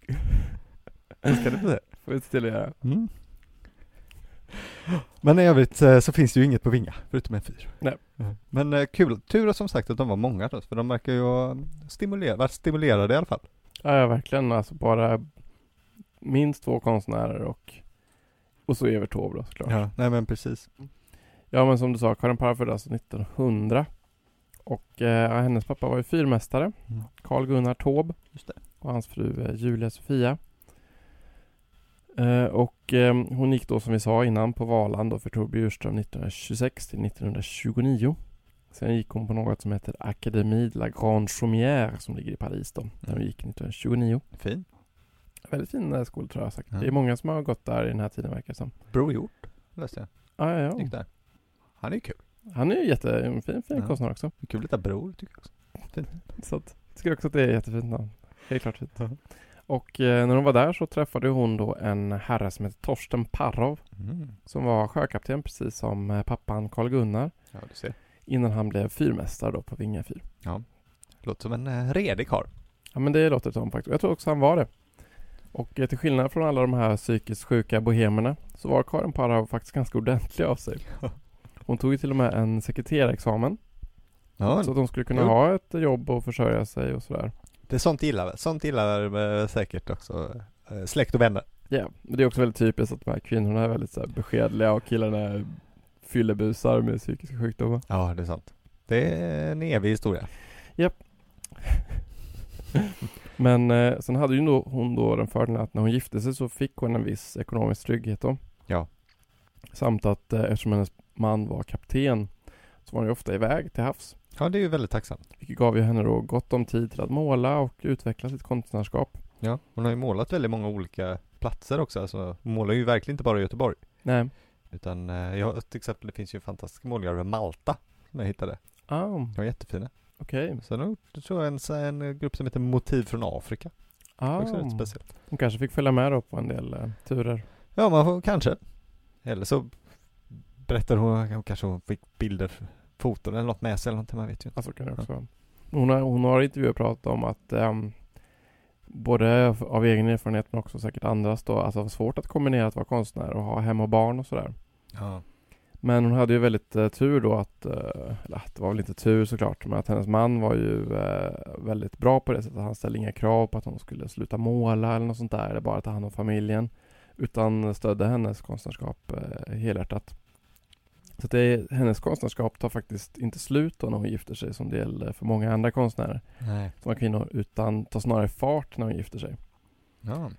Så ska du se. Får vi se till att göra. Mm. Men i övrigt eh, så finns det ju inget på Vinga, förutom en fyr. Nej. Mm. Men eh, kul, tur som sagt att de var många då, för de verkar ju ha varit stimulerade i alla fall. Ja, ja, verkligen. Alltså bara minst två konstnärer och och så Evert Taube då såklart. Ja, nej men precis. Ja men som du sa, Karin Parr föddes alltså 1900 och eh, hennes pappa var ju fyrmästare, Mm. Carl Gunnar det. och hans fru eh, Julia Sofia. Eh, och eh, hon gick då som vi sa innan på Valand för Torbjörn Bjurström 1926 till 1929. Sen gick hon på något som heter Académie de la Grande Chaumière som ligger i Paris då, där hon gick 1929. Fin. Väldigt fin eh, skola tror jag säkert. Ja. Det är många som har gått där i den här tiden verkar det som. Bror Hjort, läste jag. Ja, ja, Gick ja. där. Han är ju kul. Han är ju jätte, en fin, Ja. konstnär också. Kul att Bror tycker jag också. Så att, tycker också att det är jättefint namn. Helt klart fint. Ja. Och eh, när hon var där så träffade hon då en herre som heter Torsten Parrov Mm. som var sjökapten precis som eh, pappan Carl Gunnar Ja, du ser. innan han blev fyrmästare då på Vinga fyr. Låter som en eh, redig karl. Ja men det låter som faktiskt. Jag tror också han var det. Och eh, till skillnad från alla de här psykiskt sjuka bohemerna så var Karin Parrov faktiskt ganska ordentlig av sig. Hon tog ju till och med en sekreterarexamen Ja, så att hon skulle kunna Jo. ha ett jobb och försörja sig och sådär. det är sånt gillar. Sånt gillar eh, säkert också eh, släkt och vänner. Ja, men det är också väldigt typiskt att de här kvinnorna är väldigt så beskedliga och killarna är fyllebusar med psykiska sjukdomar. Ja, det är sant. Det är en evig historia. Men eh, sen hade ju då, hon då den fördelen att när hon gifte sig så fick hon en viss ekonomisk trygghet då. Ja. Samt att eh, eftersom hennes man var kapten så var han ju ofta iväg till havs. Ja, det är ju väldigt tacksamt. Vilket gav ju henne då gott om tid till att måla och utveckla sitt konstnärskap. Ja, hon har ju målat väldigt många olika platser också. Alltså, hon målar ju verkligen inte bara i Göteborg. Nej. Utan, eh, jag, till exempel, det finns ju fantastiska målningar över Malta. Som jag hittade. Ah, De var jättefina. okej. Sen har hon gjort, tror jag, en, så- en grupp som heter Motiv från Afrika. Ah, Också rätt speciellt. hon kanske fick följa med då på en del eh, turer. Ja, man får, kanske. Eller så berättar hon, kanske hon fick bilder, foton eller något med sig eller någonting, man vet ju inte. Alltså kan det också. Hon har, hon har i intervjuer pratat om att ehm, både av- egen erfarenhet men också säkert andras då, alltså svårt att kombinera att vara konstnär och ha hem och barn och sådär. Ja. Men hon hade ju väldigt eh, tur då att, eh, eller det var väl inte tur såklart, men att hennes man var ju eh, väldigt bra på det sättet. Han ställde inga krav på att hon skulle sluta måla eller något sånt där, eller bara ta hand om familjen. Utan stödde hennes konstnärskap eh, helhjärtat. Så det, är- hennes konstnärskap tar faktiskt inte slut då när hon gifter sig som det gäller för många andra konstnärer Nej. som är kvinnor, utan tar snarare fart när hon gifter sig. Ja,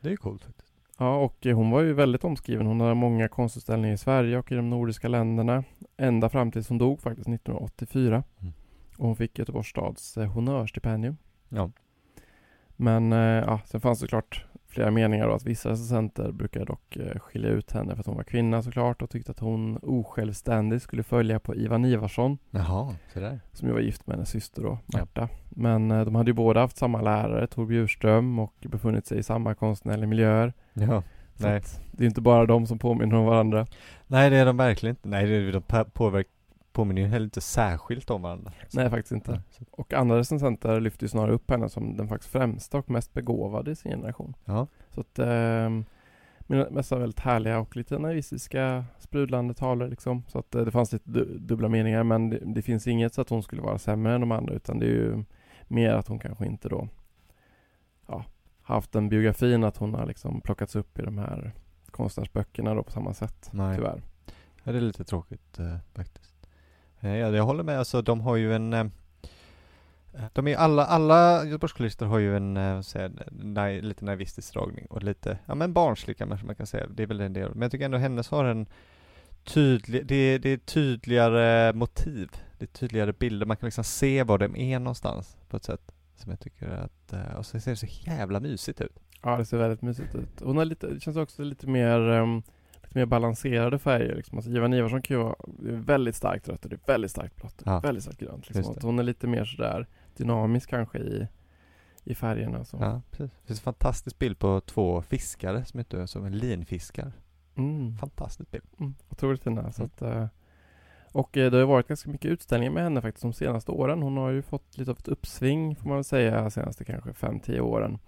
det är ju coolt faktiskt. Ja, och eh, hon var ju väldigt omskriven. Hon hade många konstutställningar i Sverige och i de nordiska länderna. Ända fram tills hon dog faktiskt 1984. Mm. Och hon fick Göteborgs stads eh, honnörsstipendium. Ja. Men eh, ja, sen fanns det såklart flera meningar då att vissa recensenter brukar dock eh, skilja ut henne för att hon var kvinna såklart och tyckte att hon osjälvständigt skulle följa på Ivan Ivarsson Jaha, så där. som ju var gift med hennes syster då, Ja. Märta. Men eh, de hade ju båda haft samma lärare, Tor Bjurström och befunnit sig i samma konstnärliga miljöer. Ja. Så Nej. det är inte bara de som påminner om varandra. Nej, det är de verkligen inte. Nej, de pa- påverk, påminner ju heller inte särskilt om varandra. Nej, faktiskt inte. Och andra recensenter lyfter ju snarare upp henne som den faktiskt främsta och mest begåvade i sin generation. Ja, Så att eh, mest väldigt härliga och lite naivistiska sprudlande talare liksom. Så att eh, det fanns lite du- dubbla meningar men det, det finns inget så att hon skulle vara sämre än de andra utan det är ju mer att hon kanske inte då ja, haft den biografin att hon har liksom plockats upp i de här konstnärsböckerna då på samma sätt nej. tyvärr. Ja, det är lite tråkigt eh, faktiskt. Eh, ja, jag håller med, alltså de har ju en eh, de är alla, alla Göteborgskulister har ju en, eh, säga, naj, lite naivistisk dragning och lite, ja men barnslig kanske man, kan säga, det är väl en del, men jag tycker ändå hennes har en tydlig, det, det är tydligare motiv, det är tydligare bilder, man kan liksom se var de är någonstans på ett sätt som jag tycker att, och så ser det så jävla mysigt ut. Ja, det ser väldigt mysigt ut. Hon har lite, det känns också lite mer, um, lite mer balanserade färger. Liksom. Alltså, Ivan Ivarsson kan ju är väldigt starkt rött och det är väldigt starkt blått och Ja. väldigt starkt grönt. Liksom. Att hon är lite mer sådär dynamisk kanske i, i färgerna. Så. Ja, precis. Det finns en fantastisk bild på två fiskare som heter som en linfiskar. Mm. Fantastisk bild. Mm. Otroligt fina. Så Mm. att, eh, och eh, det har varit ganska mycket utställningar med henne faktiskt de senaste åren. Hon har ju fått lite av ett uppsving får man väl säga de senaste kanske 5-10 åren.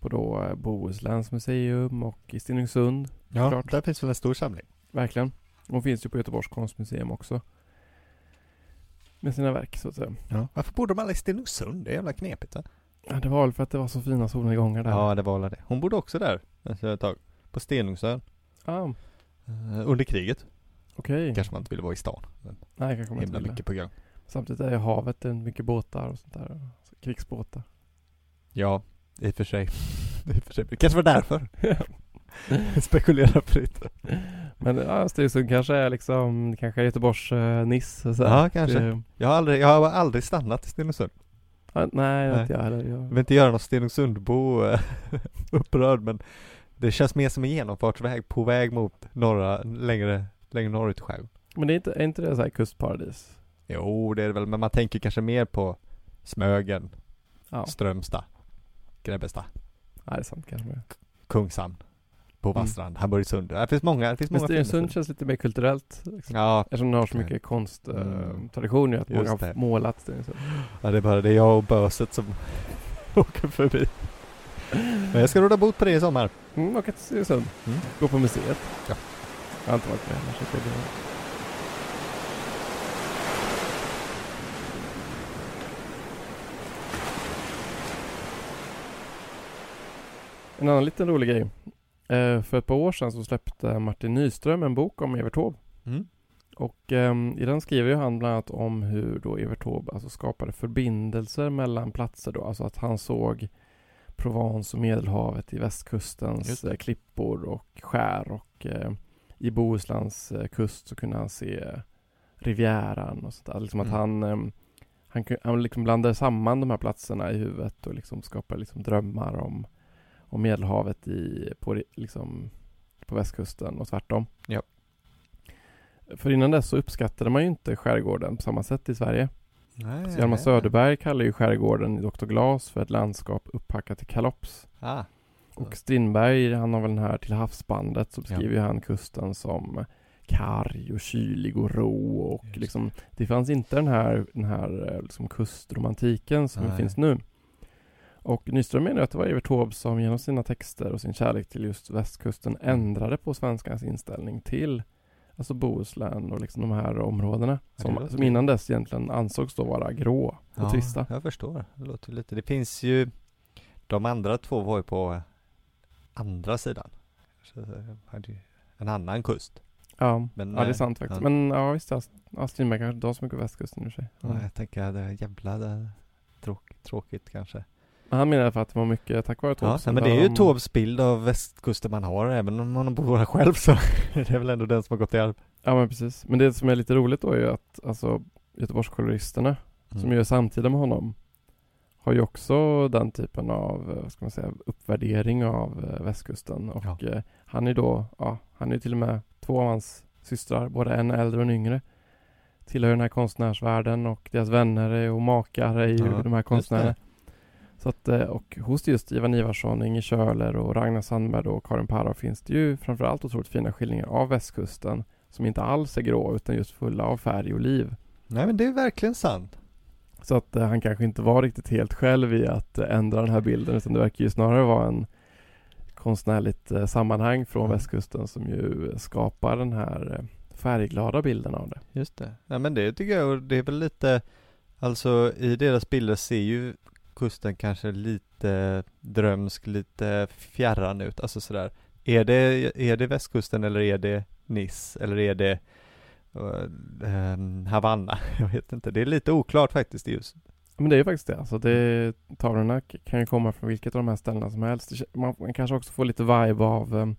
På då eh, Bohusläns museum och i Stenungsund. Ja, Klart. där finns väl en stor samling. Verkligen. Hon finns ju på Göteborgs konstmuseum också. Med sina verk så att säga. Ja. Varför bor de alla i Stenungsund? Det är jävla knepigt va? Ja, det var väl för att det var så fina solnedgångar där. Ja, det var väl det. Hon bodde också där ett tag. På Stenungsön. Ah, eh, under kriget. okej. Kanske man inte ville vara i stan. Men Nej, kanske man inte ville. mycket på gång. Samtidigt är ju havet är mycket båtar och sånt där. Krigsbåtar. Ja, i och för sig. I och för sig. Det kanske var därför. Spekulera fritt. Men ja, Stenungsund kanske är liksom, kanske är Göteborgs uh, Niss. Så Ja, kanske. Det, Jag har aldrig, jag har aldrig stannat i Stenungsund. ja, nej, Nej. inte jag heller. Jag vill inte göra någon Stenungsundbo eh, upprörd men det känns mer som en genomfartsväg på väg mot norra, längre, längre norrut skärgården. men det är inte, är inte det så här kustparadis? Jo, det är det väl, men man tänker kanske mer på Smögen, Ja, Strömstad, Grebbestad, nej, det är sant kanske. Kungshamn, på Mm. Vasstrand, Hamburgsund. Det finns många, det finns Men många Stenungsund känns lite mer kulturellt. Liksom. Ja, Eftersom det har så mycket konsttraditioner Mm. uh, traditioner, att Just många har det. målat Stenungsund. ja, det är bara det är jag och böset som åker förbi. Men jag ska råda bot på det i sommar. Mm, åka till Stenungsund. Mm. Gå på museet. Ja. Jag har inte varit med heller, så det blir... En annan liten rolig grej. Eh, för ett par år sedan så släppte Martin Nyström en bok om Evert Taube. Mm. Och ehm, i den skriver ju han bland annat om hur då Evert Taube alltså skapade förbindelser mellan platser då. Alltså att han såg Provence och Medelhavet i västkustens eh, klippor och skär och eh, i Bohuslands kust så kunde han se Rivieran och sånt där. Liksom att Mm. han ehm, han, han liksom blandade samman de här platserna i huvudet och liksom skapade liksom drömmar om, om Medelhavet i, på, liksom, på västkusten och tvärtom. Ja. För innan dess så uppskattade man ju inte skärgården på samma sätt i Sverige. Nej, Så Hjalmar Söderberg kallar ju skärgården i Dr. Glas för ett landskap upphackat i kalops. Ah, Och Strindberg, han har väl den här till havsbandet så beskriver Ja. han kusten som karg och kylig och rå och Just liksom det fanns inte den här, den här eh, liksom kustromantiken som Nej. finns nu. Och Nyström menar att det var Evert Taube som genom sina texter och sin kärlek till just västkusten Mm. ändrade på svenskans inställning till alltså Bohuslän och liksom de här områdena som, som innan dess egentligen ansågs då vara grå och ja, trista. jag förstår. Det låter lite. Det finns ju, de andra två var ju på eh, andra sidan. Ju en annan kust. Ja, Men, ja det är eh, sant faktiskt. ja. Men ja visst, Ast- ja, Strindberg kanske inte har så mycket västkusten i och för sig. Ja, jag tänker det är jävla det, tråk, tråkigt kanske. Han menar för att det var mycket tack vare Taube Ja, men det är ju Taubes bild av västkusten man har, även om man bor där själv så det är väl ändå den som har gått i arv. Ja men precis. Men det som är lite roligt då är ju att alltså Göteborgskoloristerna Mm. som gör samtida med honom har ju också den typen av, eh, vad ska man säga, uppvärdering av eh, västkusten och Ja. eh, han är då, ja, han är till och med två av hans systrar, både en äldre och en yngre tillhör den här konstnärsvärlden och deras vänner och makar är ju Ja, de här konstnärerna. Så att, eh, och hos just Ivan Ivarsson, Inge Köhler och Ragnar Sandberg och Karin Parra finns det ju framförallt otroligt fina skildringar av västkusten som inte alls är grå utan just fulla av färg och liv. Nej men det är verkligen sant. Så att eh, han kanske inte var riktigt helt själv i att eh, ändra den här bilden utan det verkar ju snarare vara en konstnärligt sammanhang från Mm. västkusten som ju skapar den här färgglada bilden av det. Just det. Ja men det tycker jag och det är väl lite Alltså i deras bilder ser ju kusten kanske lite drömsk, lite fjärran ut, alltså sådär. Är det, är det västkusten eller är det Nice eller är det uh, Havanna? Jag vet inte, det är lite oklart faktiskt just. Men det är ju faktiskt det. Alltså det, tavlorna k- kan ju komma från vilket av de här ställena som helst. Man, kanske också får lite vibe av um,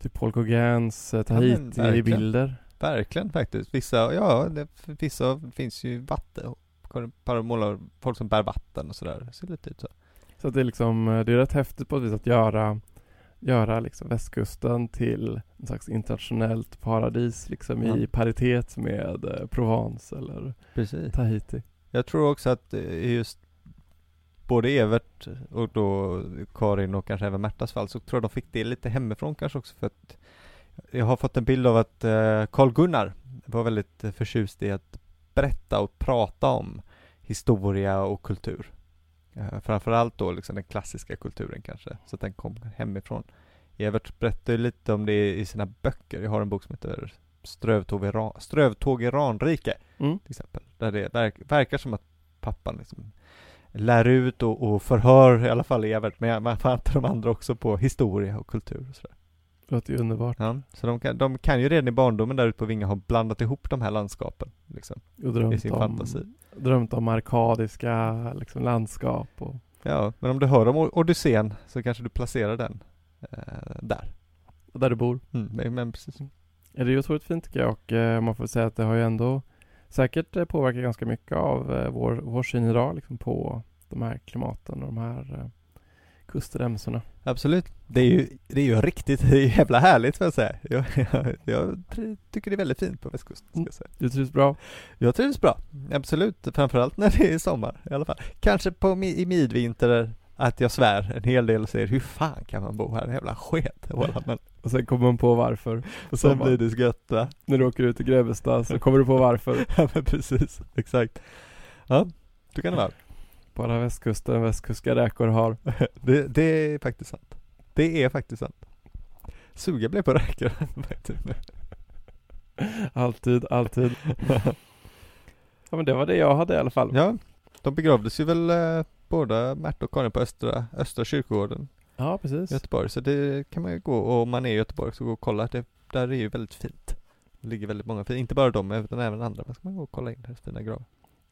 typ Paul Gauguins eh, men verkligen. Tahiti-bilder. Verkligen faktiskt. Vissa, ja, det, vissa finns ju vatten, par målar folk som bär vatten och sådär. Ser lite ut så. Så det är liksom, eh, det är rätt häftigt på ett vis att göra göra liksom västkusten till en slags internationellt paradis liksom i Ja. paritet med eh, Provence eller Precis. Tahiti. Jag tror också att eh, just både Evert och då Karin och kanske även Märtas fall så tror jag de fick det lite hemifrån kanske också för att jag har fått en bild av att eh, Carl Gunnar var väldigt förtjust i att berätta och prata om historia och kultur. Eh, framförallt då liksom den klassiska kulturen kanske, så att den kom hemifrån. Evert berättar ju lite om det i sina böcker. Jag har en bok som heter Strövtåg i, Ra- Strövtåg i Ranrike Mm. till exempel. Där det verk, verkar som att pappan liksom lär ut och, och förhör i alla fall Evert, men man fattar de andra också på historia och kultur och sådär. Låter ju underbart. Ja, så de kan, de kan ju redan i barndomen där ute på Vinga ha blandat ihop de här landskapen liksom, Och i drömt sin om, fantasi. drömt om arkadiska liksom, landskap och Ja, men om du hör om O- Odysseen så kanske du placerar den eh, där. där du bor. Mm, men, precis. Ja, det är ju otroligt fint tycker jag och eh, man får säga att det har ju ändå säkert eh, påverkat ganska mycket av eh, vår, vår syn idag liksom, på de här klimaten och de här eh, kustremsorna. Absolut. Det är ju, det är ju riktigt det är jävla härligt får jag säga. Jag, jag, jag ty- tycker det är väldigt fint på västkusten. Ska jag säga. Du trivs bra? Jag trivs bra, absolut. Framförallt när det är sommar i alla fall. Kanske på, i midvinter att jag svär en hel del och säger hur fan kan man bo här? Jävla sket. Men Och sen kommer man på varför. och sen blir det gött va? När du åker ut till Grebbestad så kommer du på varför. Ja men precis, exakt. Ja, så kan det vara. Bara västkusten, västkustska räkor har. Det, det är faktiskt sant. Det är faktiskt sant. Suga blev på räkor. Alltid, alltid. Ja men det var det jag hade i alla fall. ja, de begravdes ju väl eh, båda Märta och Karin på Östra, Östra kyrkogården Ja, precis. i Göteborg. Så det kan man ju gå, och om man är i Göteborg så gå och kolla. Det, där är ju väldigt fint. Det ligger väldigt många fina, inte bara de utan även andra. Men ska man gå och kolla in deras fina gravar.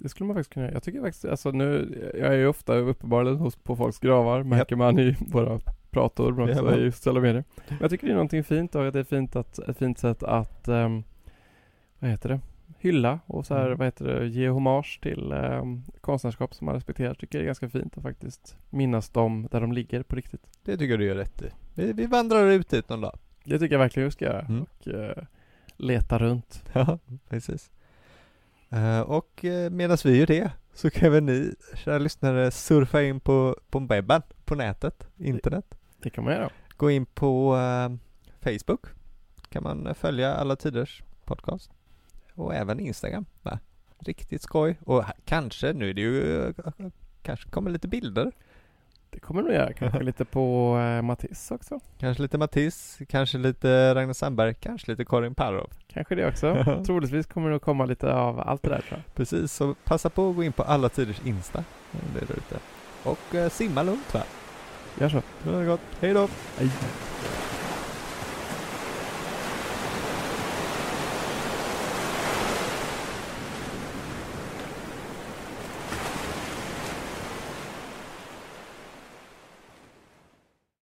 Det skulle man faktiskt kunna göra. Jag tycker faktiskt, alltså nu, jag är ju ofta uppenbarligen hos, på folks gravar, märker man i våra prator, men också i sociala medier. Men jag tycker det är någonting fint och att det är fint att, ett fint sätt att, ehm, vad heter det, hylla och så här, Mm. vad heter det, ge hommage till um, konstnärskap som man respekterar. Tycker det är ganska fint att faktiskt minnas dem där de ligger på riktigt. Det tycker du gör rätt i. Vi, vi vandrar ut dit någon dag. Det tycker jag verkligen vi ska göra Mm. och eh, leta runt. Ja, precis. Eh, och uh, medan vi gör det så kan väl ni, kära lyssnare, surfa in på, på webben, på nätet, internet. Det kan man göra. Gå in på eh, Facebook. Kan man eh, följa alla tiders podcast. Och även Instagram. Va? Riktigt skoj. Och kanske, nu är det ju, eh, kanske kommer lite bilder. Det kommer nog göra. Kanske lite på eh, Matisse också. Kanske lite Matisse, kanske lite Ragnar Sandberg, kanske lite Karin Parov. Kanske det också. Troligtvis kommer det att komma lite av allt det där tror jag. Precis, så passa på att gå in på alla tiders Insta. Det är där ute. Och eh, simma lugnt va? Gör så. Det var gott. Hej då! Hej.